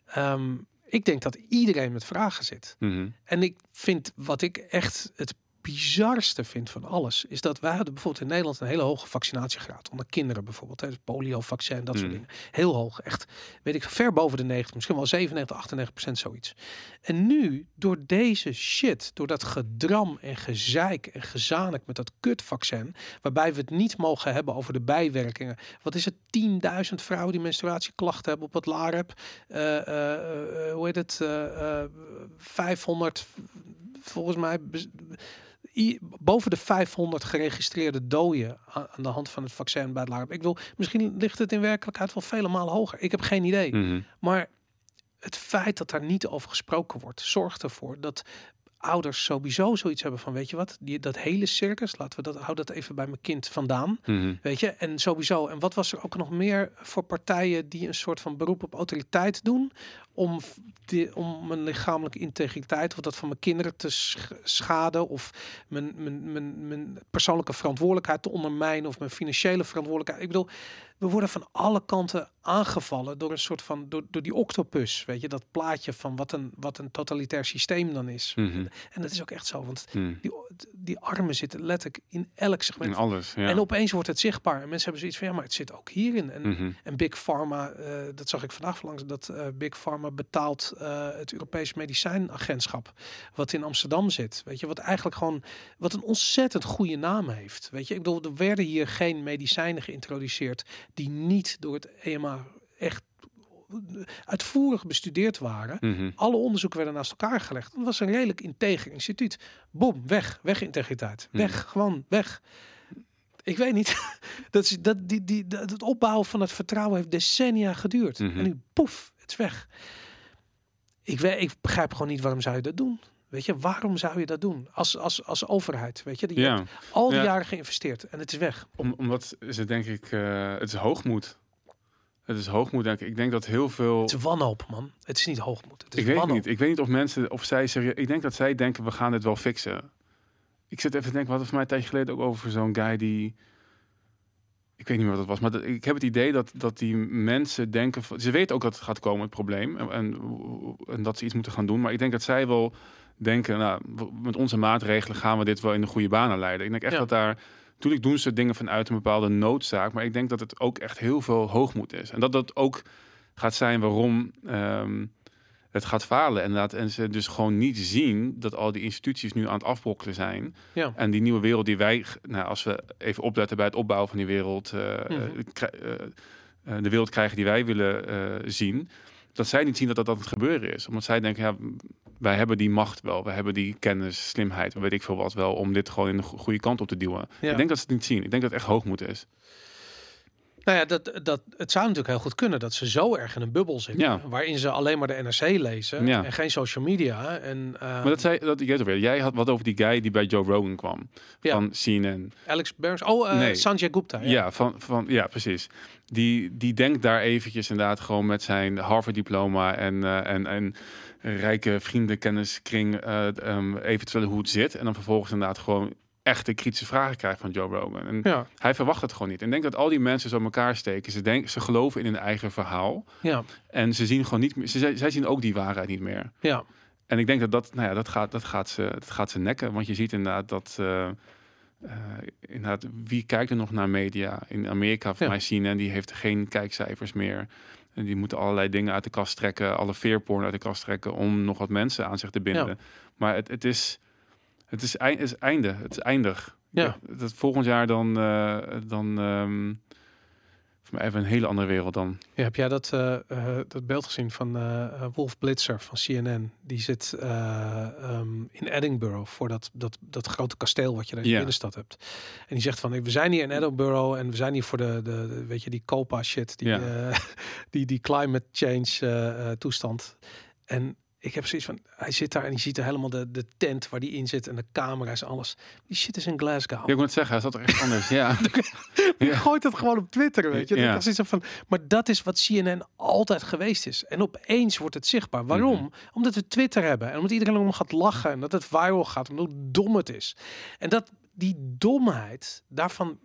Speaker 1: Ehm, ik denk dat iedereen met vragen zit.
Speaker 2: Mhm.
Speaker 1: En ik vind, wat ik echt het bizarste vind van alles, is dat wij hadden bijvoorbeeld in Nederland een hele hoge vaccinatiegraad. Onder kinderen bijvoorbeeld, hè, dus polio-vaccin, dat soort
Speaker 2: Mm.
Speaker 1: dingen. Heel hoog, echt, weet ik, ver boven de 90, misschien wel 97, 98 procent zoiets. En nu, door deze shit, door dat gedram en gezeik en gezanik met dat kutvaccin, waarbij we het niet mogen hebben over de bijwerkingen. Wat is het? 10.000 vrouwen die menstruatieklachten hebben op het LAREP. Eh, eh, eh, hoe heet het? Eh, eh, 500, volgens mij, boven de 500 geregistreerde doden aan de hand van het vaccin bij het LAREP. Ik wil, misschien ligt het in werkelijkheid wel vele malen hoger. Ik heb geen idee.
Speaker 2: Mhm.
Speaker 1: Maar het feit dat daar niet over gesproken wordt, zorgt ervoor dat ouders sowieso zoiets hebben van, weet je wat, die, dat hele circus, laten we dat, hou dat even bij mijn kind vandaan.
Speaker 2: Mhm.
Speaker 1: Weet je, en sowieso. En wat was er ook nog meer voor partijen die een soort van beroep op autoriteit doen om, om mijn lichamelijke integriteit of dat van mijn kinderen te sch- schaden of mijn, mijn, mijn, mijn persoonlijke verantwoordelijkheid te ondermijnen of mijn financiële verantwoordelijkheid. Ik bedoel, we worden van alle kanten aangevallen door een soort van door, door die octopus, weet je, dat plaatje van wat een wat een totalitair systeem dan is.
Speaker 2: Mhm.
Speaker 1: En dat is ook echt zo, want
Speaker 2: Mhm.
Speaker 1: die, die armen zitten letterlijk in elk segment
Speaker 2: In alles, ja.
Speaker 1: en opeens wordt het zichtbaar. En mensen hebben zoiets van, ja, maar het zit ook hierin. En,
Speaker 2: Mhm.
Speaker 1: en Big Pharma, eh, dat zag ik vandaag langs, dat eh, Big Pharma betaalt eh, het Europees Medicijnagentschap, wat in Amsterdam zit. Weet je, wat eigenlijk gewoon, wat een ontzettend goede naam heeft. Weet je, ik bedoel, er werden hier geen medicijnen geïntroduceerd die niet door het EMA echt uitvoerig bestudeerd waren.
Speaker 2: Mhm.
Speaker 1: Alle onderzoeken werden naast elkaar gelegd. Het was een redelijk integer instituut. Boom, weg, weg integriteit.
Speaker 2: Hmm.
Speaker 1: Weg, gewoon weg. Ik weet niet. dat is, dat, die, die, dat, het opbouwen van het vertrouwen heeft decennia geduurd.
Speaker 2: Mhm.
Speaker 1: En nu, poef, het is weg. Ik, weet, ik begrijp gewoon niet waarom zou je dat doen. Weet je, waarom zou je dat doen? Als, als, als overheid, weet je. Je
Speaker 2: Ja,
Speaker 1: hebt al die
Speaker 2: Ja.
Speaker 1: jaren geïnvesteerd en het is weg.
Speaker 2: om, omdat is het denk ik, eh, het is hoogmoed. Het is hoogmoed, denk ik. Ik denk dat heel veel...
Speaker 1: Het is wanhoop, man. Het is niet hoogmoed. Het is
Speaker 2: Ik weet
Speaker 1: wanhoop.
Speaker 2: niet. Ik weet niet of mensen, of zij serieus... Ik denk dat zij denken, we gaan dit wel fixen. Ik zit even te denken, wat was voor mij een tijdje geleden ook over zo'n guy die... Ik weet niet meer wat het was, maar dat, ik heb het idee dat, dat die mensen denken... van- Ze weten ook dat het gaat komen, het probleem. En, en, en dat ze iets moeten gaan doen. Maar ik denk dat zij wel denken, nou, met onze maatregelen gaan we dit wel in de goede banen leiden. Ik denk echt
Speaker 1: Ja.
Speaker 2: dat daar... Natuurlijk doen ze dingen vanuit een bepaalde noodzaak. Maar ik denk dat het ook echt heel veel hoogmoed is. En dat dat ook gaat zijn waarom ehm, het gaat falen. Inderdaad. En ze dus gewoon niet zien dat al die instituties nu aan het afbrokkelen zijn.
Speaker 1: Ja.
Speaker 2: En die nieuwe wereld die wij, nou, als we even opletten bij het opbouwen van die wereld, eh,
Speaker 1: Mhm.
Speaker 2: eh, krij- eh, de wereld krijgen die wij willen zien. Dat zij niet zien dat dat, dat het gebeuren is. Omdat zij denken, ja, wij hebben die macht wel. We hebben die kennis, slimheid, weet ik veel wat wel, om dit gewoon in de go- goede kant op te duwen.
Speaker 1: Ja.
Speaker 2: Ik denk dat ze het niet zien. Ik denk dat het echt hoogmoed is.
Speaker 1: Nou ja, dat, dat, het zou natuurlijk heel goed kunnen dat ze zo erg in een bubbel zitten.
Speaker 2: Ja.
Speaker 1: Waarin ze alleen maar de NRC lezen
Speaker 2: Ja.
Speaker 1: en geen social media. En, eh,
Speaker 2: Maar dat zei, dat, ik weet het weer. Jij had wat over die guy die bij Joe Rogan kwam.
Speaker 1: Ja.
Speaker 2: Van CNN.
Speaker 1: Alex Burns. Oh,
Speaker 2: Nee.
Speaker 1: Sanjay Gupta.
Speaker 2: Ja,
Speaker 1: Ja.
Speaker 2: van, van, ja, precies. Die, die denkt daar eventjes inderdaad gewoon met zijn Harvard-diploma en, eh, en, en rijke vriendenkenniskring eh um, eventueel hoe het zit. En dan vervolgens inderdaad gewoon echte kritische vragen krijgt van Joe Rogan. En
Speaker 1: Ja.
Speaker 2: hij verwacht het gewoon niet. En ik denk dat al die mensen zo elkaar steken. Ze, denken, ze geloven in hun eigen verhaal.
Speaker 1: Ja.
Speaker 2: En ze zien gewoon niet meer. Ze, zij- zien ook die waarheid niet meer.
Speaker 1: Ja.
Speaker 2: En ik denk dat dat, nou ja, dat, gaat, dat, gaat ze, dat gaat ze nekken. Want je ziet inderdaad dat. eh, eh, inderdaad, wie kijkt er nog naar media? In Amerika, van
Speaker 1: Ja.
Speaker 2: mij zien, en die heeft geen kijkcijfers meer. En die moeten allerlei dingen uit de kast trekken, alle veerporn uit de kast trekken om nog wat mensen aan zich te binden.
Speaker 1: Ja.
Speaker 2: Maar het, het is, het is, ei- is einde, het is eindig.
Speaker 1: Ja.
Speaker 2: Dat volgend jaar dan, eh, dan ehm, voor mij even een hele andere wereld dan.
Speaker 1: Ja, heb jij dat, eh, eh, dat beeld gezien van Wolf Blitzer van CNN? Die zit eh, ehm, in Edinburgh voor dat, dat, dat grote kasteel wat je daar in de binnenstad hebt. En die zegt van, we zijn hier in Edinburgh en we zijn hier voor de, de, de- weet je, die COPA shit, die,
Speaker 2: Ja.
Speaker 1: die, die climate change toestand. En ik heb zoiets van, hij zit daar en je ziet er helemaal de, de tent waar die in zit en de camera's en alles. Die shit is in Glasgow.
Speaker 2: Ik moet het zeggen, hij zat er echt anders. Ja.
Speaker 1: Je
Speaker 2: ja.
Speaker 1: gooit het gewoon op Twitter, weet je.
Speaker 2: Ja.
Speaker 1: Dat is van, maar dat is wat CNN altijd geweest is. En opeens wordt het zichtbaar. Waarom?
Speaker 2: Mhm.
Speaker 1: Omdat we Twitter hebben. En omdat iedereen om gaat lachen. En dat het viral gaat. Omdat hoe dom het is. En dat die domheid, daarvan...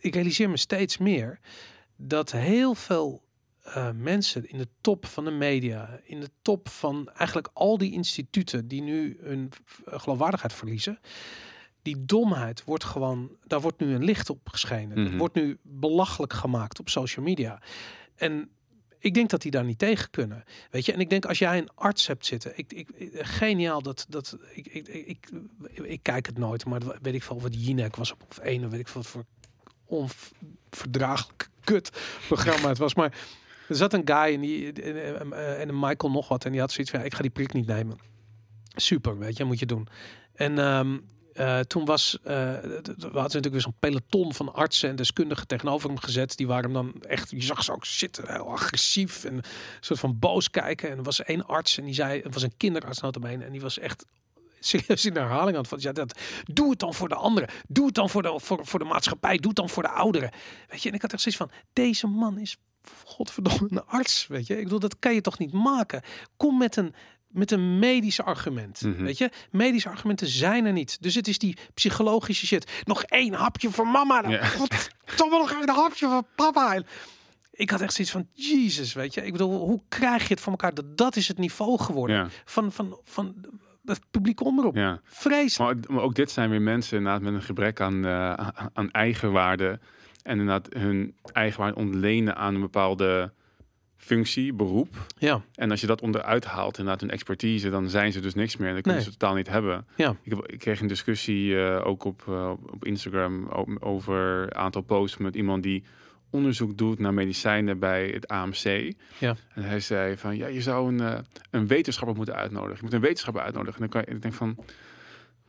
Speaker 1: Ik realiseer me steeds meer... dat heel veel eh, mensen in de top van de media... in de top van eigenlijk al die instituten... die nu hun eh, geloofwaardigheid verliezen die domheid wordt gewoon, daar wordt nu een licht op geschenen.
Speaker 2: Mhm.
Speaker 1: wordt nu belachelijk gemaakt op social media. En ik denk dat die daar niet tegen kunnen. Weet je, en ik denk als jij een arts hebt zitten, ik, ik, ik- geniaal dat, dat ik, ik, ik, ik, kijk het nooit, maar weet ik veel wat Jinek was op of één, of weet ik veel wat voor onverdraaglijk kut programma het was. Maar er zat een guy en, die, en, en een Michael nog wat en die had zoiets van, ik ga die prik niet nemen. Super, weet je, moet je doen. En ehm, eh, toen was, eh, d- we hadden natuurlijk weer zo'n peloton van artsen en deskundigen tegenover hem gezet. Die waren dan echt, je zag ze ook zitten, heel agressief en een soort van boos kijken. En er was één arts en die zei, het was een kinderarts notabene, en die was echt serieus in herhaling aan het ja, dat, doe het dan voor de anderen, doe het dan voor de, voor, voor de maatschappij, doe het dan voor de ouderen. Weet je, en ik had echt zoiets van, deze man is godverdomme een arts, weet je. Ik bedoel, dat kan je toch niet maken. Kom met een, met een medisch argument,
Speaker 2: Mhm.
Speaker 1: weet je. Medische argumenten zijn er niet. Dus het is die psychologische shit. Nog één hapje voor mama. Dan.
Speaker 2: Ja.
Speaker 1: Godverdomme, nog één hapje voor papa. Ik had echt zoiets van, Jezus, weet je. Ik bedoel, hoe krijg je het voor elkaar? Dat, dat is het niveau geworden
Speaker 2: Ja.
Speaker 1: van, van, van het publiek omroep.
Speaker 2: Ja.
Speaker 1: Vreselijk.
Speaker 2: Maar, maar ook dit zijn weer mensen inderdaad met een gebrek aan, aan- aan eigenwaarde. En inderdaad hun eigenwaarde ontlenen aan een bepaalde functie, beroep.
Speaker 1: Ja,
Speaker 2: En als je dat onderuit haalt, inderdaad hun expertise, dan zijn ze dus niks meer. En dat kunnen
Speaker 1: Nee.
Speaker 2: ze totaal niet hebben.
Speaker 1: ja,
Speaker 2: Ik, heb, ik kreeg een discussie eh, ook op, eh, op Instagram over een aantal posts met iemand die onderzoek doet naar medicijnen bij het AMC.
Speaker 1: Ja.
Speaker 2: En hij zei van, ja, je zou een, eh, een wetenschapper moeten uitnodigen. Je moet een wetenschapper uitnodigen. En dan kan je, ik denk van,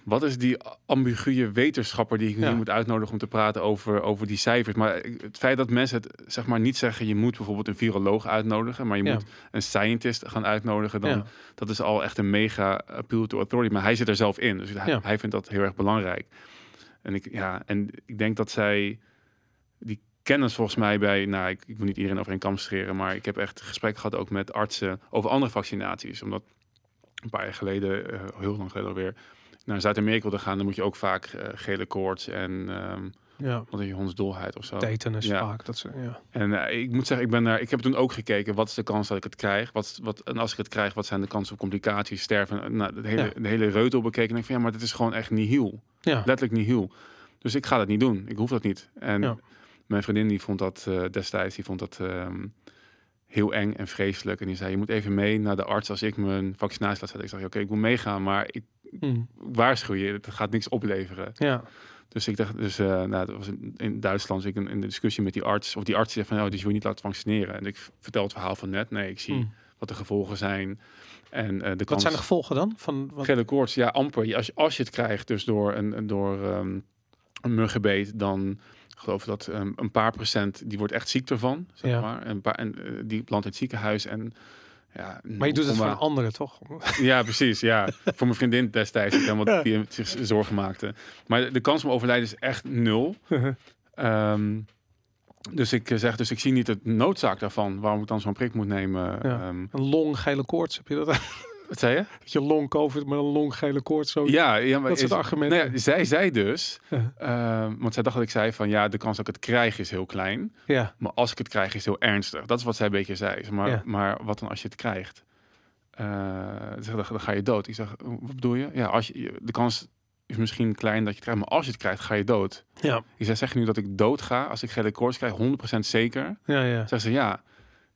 Speaker 2: wat is die ambiguë wetenschapper die ik
Speaker 1: Ja.
Speaker 2: nu moet uitnodigen om te praten over, over die cijfers? Maar het feit dat mensen het zeg maar niet zeggen, je moet bijvoorbeeld een viroloog uitnodigen, maar je
Speaker 1: Ja.
Speaker 2: moet een scientist gaan uitnodigen, dan
Speaker 1: ja.
Speaker 2: dat is al echt een mega appeal to authority. Maar hij zit er zelf in. Dus hij, hij vindt dat heel erg belangrijk. En ik, ja, en ik denk dat zij die kennis volgens mij bij, nou, ik, ik moet niet iedereen over een kam scheren, maar ik heb echt gesprek gehad ook met artsen over andere vaccinaties. Omdat een paar jaar geleden, eh, heel lang geleden alweer, naar Zuid-Amerika wilde gaan, dan moet je ook vaak eh, gele koorts en ehm
Speaker 1: ja.
Speaker 2: wat is je hondsdolheid of zo.
Speaker 1: Tetanus
Speaker 2: Ja.
Speaker 1: vaak. Dat soort, ja.
Speaker 2: En eh, ik moet zeggen, ik ben daar, ik heb toen ook gekeken, wat is de kans dat ik het krijg? Wat, wat, en als ik het krijg, wat zijn de kansen op complicaties, sterven? Nou, de hele,
Speaker 1: Ja.
Speaker 2: de hele reutel bekeken. En ik van ja, maar dit is gewoon echt nihil.
Speaker 1: Ja.
Speaker 2: Letterlijk nihil. Dus ik ga dat niet doen. Ik hoef dat niet. En
Speaker 1: Ja.
Speaker 2: mijn vriendin die vond dat eh, destijds, die vond dat ehm, heel eng en vreselijk. En die zei, je moet even mee naar de arts als ik mijn vaccinatie laat zetten. Ik zeg, oké, ik wil meegaan, maar ik
Speaker 1: Hm.
Speaker 2: waarschuw je, het gaat niks opleveren.
Speaker 1: ja.
Speaker 2: Dus ik dacht, dus uh, nou, dat was in, in Duitsland, dus ik in, de discussie met die arts, of die arts zegt van, oh, dus je wil niet laten vaccineren. En ik vertel het verhaal van net, nee, ik zie
Speaker 1: Hm.
Speaker 2: wat de gevolgen zijn. En eh, de
Speaker 1: Wat
Speaker 2: kans,
Speaker 1: zijn de gevolgen dan? Van, wat,
Speaker 2: gele koorts, ja, amper. Je- Als je, als je het krijgt, dus door een, door ehm, een muggenbeet, dan ik geloof dat ehm, een paar procent, die wordt echt ziek ervan, zeg
Speaker 1: Ja.
Speaker 2: maar. En, een paar, en eh, die belandt in het ziekenhuis en ja,
Speaker 1: maar je doet het voor
Speaker 2: 0,8
Speaker 1: een andere, toch?
Speaker 2: ja, precies. Ja. Voor mijn vriendin destijds, helemaal die zich zorgen maakte. Maar de kans om overlijden is echt nul. Ehm, dus ik eh, zeg, dus ik zie niet het noodzaak daarvan waarom ik dan zo'n prik moet nemen.
Speaker 1: Ja.
Speaker 2: Ehm,
Speaker 1: een longgele koorts, heb je dat?
Speaker 2: wat zei je?
Speaker 1: Dat je long covid met een longgele koorts. Zo.
Speaker 2: Ja, ja maar
Speaker 1: dat soort
Speaker 2: is-
Speaker 1: argumenten.
Speaker 2: nou ja, zij zei dus,
Speaker 1: Ja.
Speaker 2: ehm, want zij dacht dat ik zei van ja, de kans dat ik het krijg is heel klein.
Speaker 1: ja.
Speaker 2: Maar als ik het krijg is heel ernstig. Dat is wat zij een beetje zei. Maar,
Speaker 1: Ja.
Speaker 2: maar wat dan als je het krijgt? Eh, ze zegt, dan, dan ga je dood. Ik zeg, wat bedoel je? Ja, als je, de kans is misschien klein dat je het krijgt, maar als je het krijgt, ga je dood.
Speaker 1: Ja,
Speaker 2: Ik zeg, zeg je nu dat ik dood ga als ik gele koorts krijg, 100% zeker?
Speaker 1: ja, ja.
Speaker 2: Zeg ze, ja.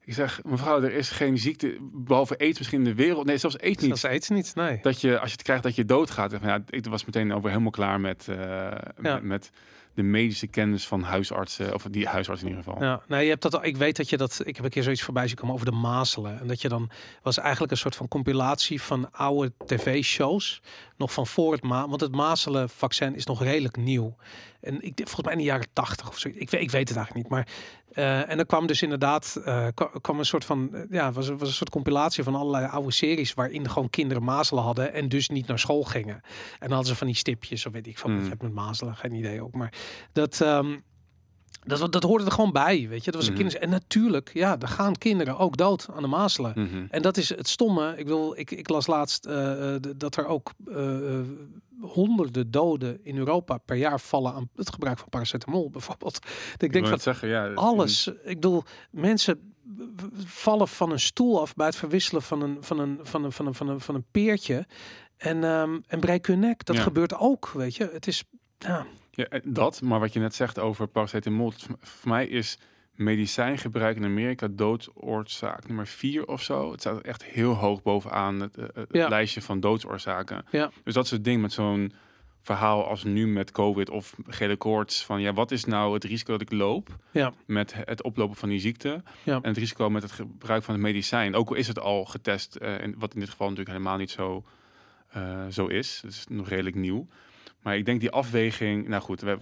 Speaker 2: Ik zeg, mevrouw, er is geen ziekte, behalve aids misschien in de wereld. Nee, zelfs aids niet.
Speaker 1: Is aids niet, nee.
Speaker 2: Dat je, als je het krijgt, dat je doodgaat. Ja, ik was meteen over helemaal klaar met, eh, met, met de medische kennis van huisartsen. Of die huisarts in ieder geval.
Speaker 1: Ja, nee, je hebt dat. Ik weet dat je dat. Ik heb een keer zoiets voorbij zien komen over de mazelen. En dat je dan was eigenlijk een soort van compilatie van oude tv-shows. Nog van voor het ma. Want het mazelenvaccin is nog redelijk nieuw. En ik volgens mij in de jaren tachtig of zo. Ik, weet- ik weet het eigenlijk niet. Maar eh, en dan kwam dus inderdaad eh, kwa- kwam een soort van eh, ja, was, was een soort compilatie van allerlei oude series waarin gewoon kinderen mazelen hadden en dus niet naar school gingen. En dan hadden ze van die stipjes of weet ik van
Speaker 2: Mm.
Speaker 1: je hebt met mazelen, geen idee ook. Maar dat. ehm, dat, dat hoorde er gewoon bij, weet je. Dat was een
Speaker 2: Mhm.
Speaker 1: kinders. En natuurlijk, ja, er gaan kinderen ook dood aan de mazelen.
Speaker 2: Mhm.
Speaker 1: En dat is het stomme. Ik wil, ik, ik las laatst d- dat er ook eh, honderden doden in Europa per jaar vallen aan het gebruik van paracetamol, bijvoorbeeld. Ik denk
Speaker 2: net zeggen, ja.
Speaker 1: alles. Ik bedoel, mensen vallen van een stoel af bij het verwisselen van een, van een, van een, van een, van een, van een peertje. En, ehm en breek hun nek. Dat
Speaker 2: Ja.
Speaker 1: gebeurt ook, weet je. Het is, ja,
Speaker 2: Ja, eh, dat, maar wat je net zegt over paracetamol, voor mij is medicijngebruik in Amerika doodsoorzaak nummer vier of zo. Het staat echt heel hoog bovenaan het, eh, het
Speaker 1: Ja.
Speaker 2: lijstje van doodsoorzaken.
Speaker 1: Ja.
Speaker 2: Dus dat soort dingen met zo'n verhaal als nu met COVID of gele koorts. Van ja, wat is nou het risico dat ik loop
Speaker 1: Ja.
Speaker 2: met het oplopen van die ziekte
Speaker 1: Ja.
Speaker 2: en het risico met het gebruik van het medicijn. Ook al is het al getest, eh, en wat in dit geval natuurlijk helemaal niet zo, zo is. Het is nog redelijk nieuw. Maar ik denk die afweging, nou goed, we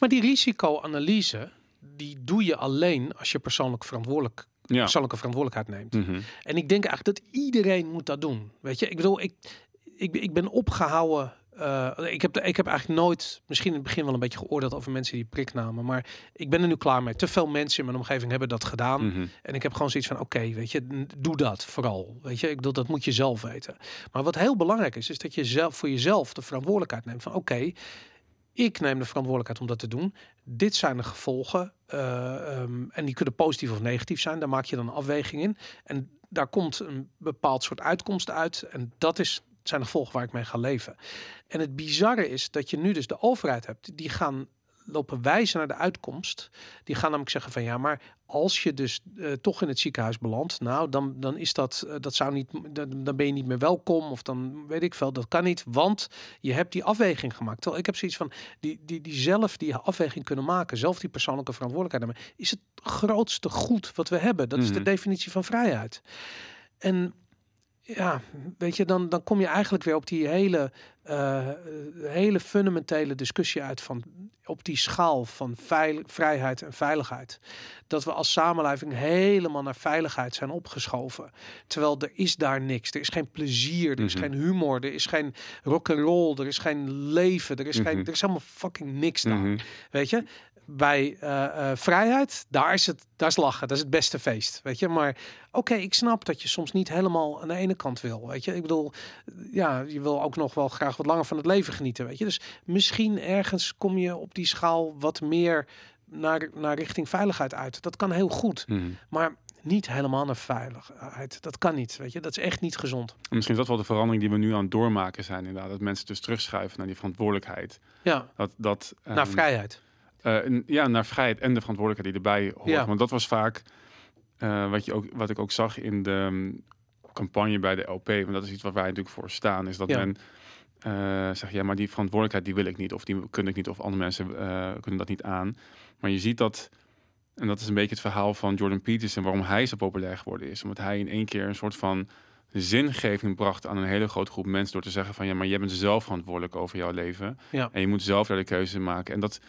Speaker 1: Maar die risicoanalyse, die doe je alleen als je persoonlijk verantwoordelijk,
Speaker 2: ja.
Speaker 1: persoonlijke verantwoordelijkheid neemt.
Speaker 2: Mhm.
Speaker 1: En ik denk eigenlijk dat iedereen moet dat doen. Weet je, ik bedoel, ik, ik, ik ben opgehouden. Eh, ik, heb, ik heb eigenlijk nooit, misschien in het begin wel een beetje geoordeeld over mensen die prik namen. Maar ik ben er nu klaar mee. Te veel mensen in mijn omgeving hebben dat gedaan.
Speaker 2: Mhm.
Speaker 1: En ik heb gewoon zoiets van, oké, weet je, doe dat vooral. Weet je, ik bedoel, dat moet je zelf weten. Maar wat heel belangrijk is, is dat je zelf voor jezelf de verantwoordelijkheid neemt van, oké, ik neem de verantwoordelijkheid om dat te doen. Dit zijn de gevolgen. eh, ehm, en die kunnen positief of negatief zijn. Daar maak je dan een afweging in. En daar komt een bepaald soort uitkomst uit. En dat is, zijn de gevolgen waar ik mee ga leven. En het bizarre is dat je nu dus de overheid hebt. Die gaan lopen wijzen naar de uitkomst. Die gaan namelijk zeggen van ja, maar als je dus eh, toch in het ziekenhuis belandt, nou dan, dan is dat, eh, dat zou niet, dan, dan ben je niet meer welkom of dan weet ik veel, dat kan niet, want je hebt die afweging gemaakt. Terwijl ik heb zoiets van die, die, die zelf die afweging kunnen maken, zelf die persoonlijke verantwoordelijkheid nemen, is het grootste goed wat we hebben. Dat is de
Speaker 2: Mhm.
Speaker 1: definitie van vrijheid. En ja, weet je, dan, dan kom je eigenlijk weer op die hele, eh, hele fundamentele discussie uit van op die schaal van veil, vrijheid en veiligheid. Dat we als samenleving helemaal naar veiligheid zijn opgeschoven. Terwijl er is daar niks. Er is geen plezier, er is
Speaker 2: Mhm.
Speaker 1: geen humor, er is geen rock and roll, er is geen leven, er is, geen,
Speaker 2: Mhm.
Speaker 1: er is helemaal fucking niks daar.
Speaker 2: Mhm.
Speaker 1: Weet je? Bij eh, eh, vrijheid, daar is het, daar is lachen, dat is het beste feest. Weet je? Maar oké, ik snap dat je soms niet helemaal aan de ene kant wil. Weet je? Ik bedoel, ja, je wil ook nog wel graag wat langer van het leven genieten. Weet je? Dus misschien ergens kom je op die schaal wat meer naar, naar richting veiligheid uit. Dat kan heel goed,
Speaker 2: Mhm.
Speaker 1: maar niet helemaal naar veiligheid. Dat kan niet. Weet je? Dat is echt niet gezond.
Speaker 2: En Misschien is dat wel de verandering die we nu aan het doormaken zijn inderdaad. Dat mensen dus terugschuiven naar die verantwoordelijkheid.
Speaker 1: Ja,
Speaker 2: Dat, dat,
Speaker 1: naar
Speaker 2: ehm,
Speaker 1: vrijheid.
Speaker 2: Eh, ja, naar vrijheid en de verantwoordelijkheid die erbij hoort.
Speaker 1: Ja.
Speaker 2: Want dat was vaak eh, wat, je ook, wat ik ook zag in de mm, campagne bij de LP. Want dat is iets waar wij natuurlijk voor staan. Is dat
Speaker 1: Ja.
Speaker 2: men eh, zegt, ja, maar die verantwoordelijkheid die wil ik niet. Of die kun ik niet. Of andere mensen kunnen dat niet aan. Maar je ziet dat... En dat is een beetje het verhaal van Jordan Peterson, waarom hij zo populair geworden is. Omdat hij in één keer een soort van zingeving bracht aan een hele grote groep mensen door te zeggen van ja, maar jij bent zelf verantwoordelijk over jouw leven.
Speaker 1: Ja.
Speaker 2: En je moet zelf daar de keuze maken. En dat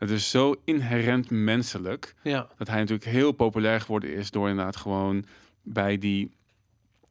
Speaker 2: het is zo inherent menselijk
Speaker 1: Ja,
Speaker 2: dat hij natuurlijk heel populair geworden is door inderdaad gewoon bij die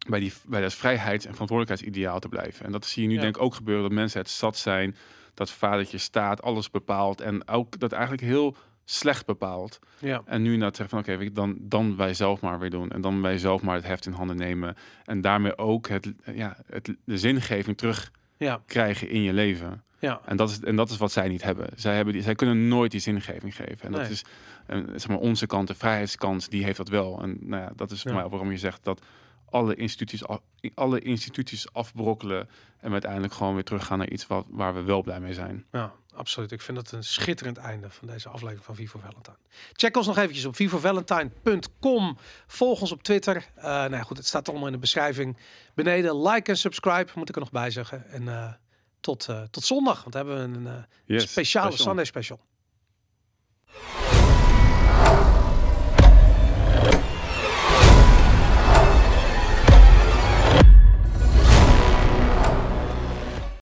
Speaker 2: bij, die, bij dat vrijheids- en verantwoordelijkheidsideaal te blijven. En dat zie je nu
Speaker 1: Ja.
Speaker 2: denk ik ook gebeuren, dat mensen het zat zijn, dat vadertje staat, alles bepaalt en ook dat eigenlijk heel slecht bepaalt.
Speaker 1: ja,
Speaker 2: En nu inderdaad zeggen van oké, dan, dan wij zelf maar weer doen. En dan wij zelf maar het heft in handen nemen. En daarmee ook het, ja, het, de zingeving terugkrijgen
Speaker 1: ja,
Speaker 2: in je leven.
Speaker 1: Ja.
Speaker 2: En dat, is, en dat is wat zij niet hebben. Zij, hebben die, zij kunnen nooit die zingeving geven. En dat
Speaker 1: Nee.
Speaker 2: is eh, zeg maar onze kant, de vrijheidskant, die heeft dat wel. En nou ja, dat is voor
Speaker 1: Ja.
Speaker 2: mij waarom je zegt dat alle instituties, af, alle instituties afbrokkelen en uiteindelijk gewoon weer teruggaan naar iets wat, waar we wel blij mee zijn.
Speaker 1: Ja, absoluut. Ik vind dat een schitterend einde van deze aflevering van Vivo Valentine. Check ons nog eventjes op vivovalentine.com. Volg ons op Twitter. Uh, nou ja, goed, het staat allemaal in de beschrijving. Beneden, like en subscribe, moet ik er nog bij zeggen. En uh, tot, eh, tot zondag. Want hebben we een
Speaker 2: eh,
Speaker 1: speciale. Sunday special.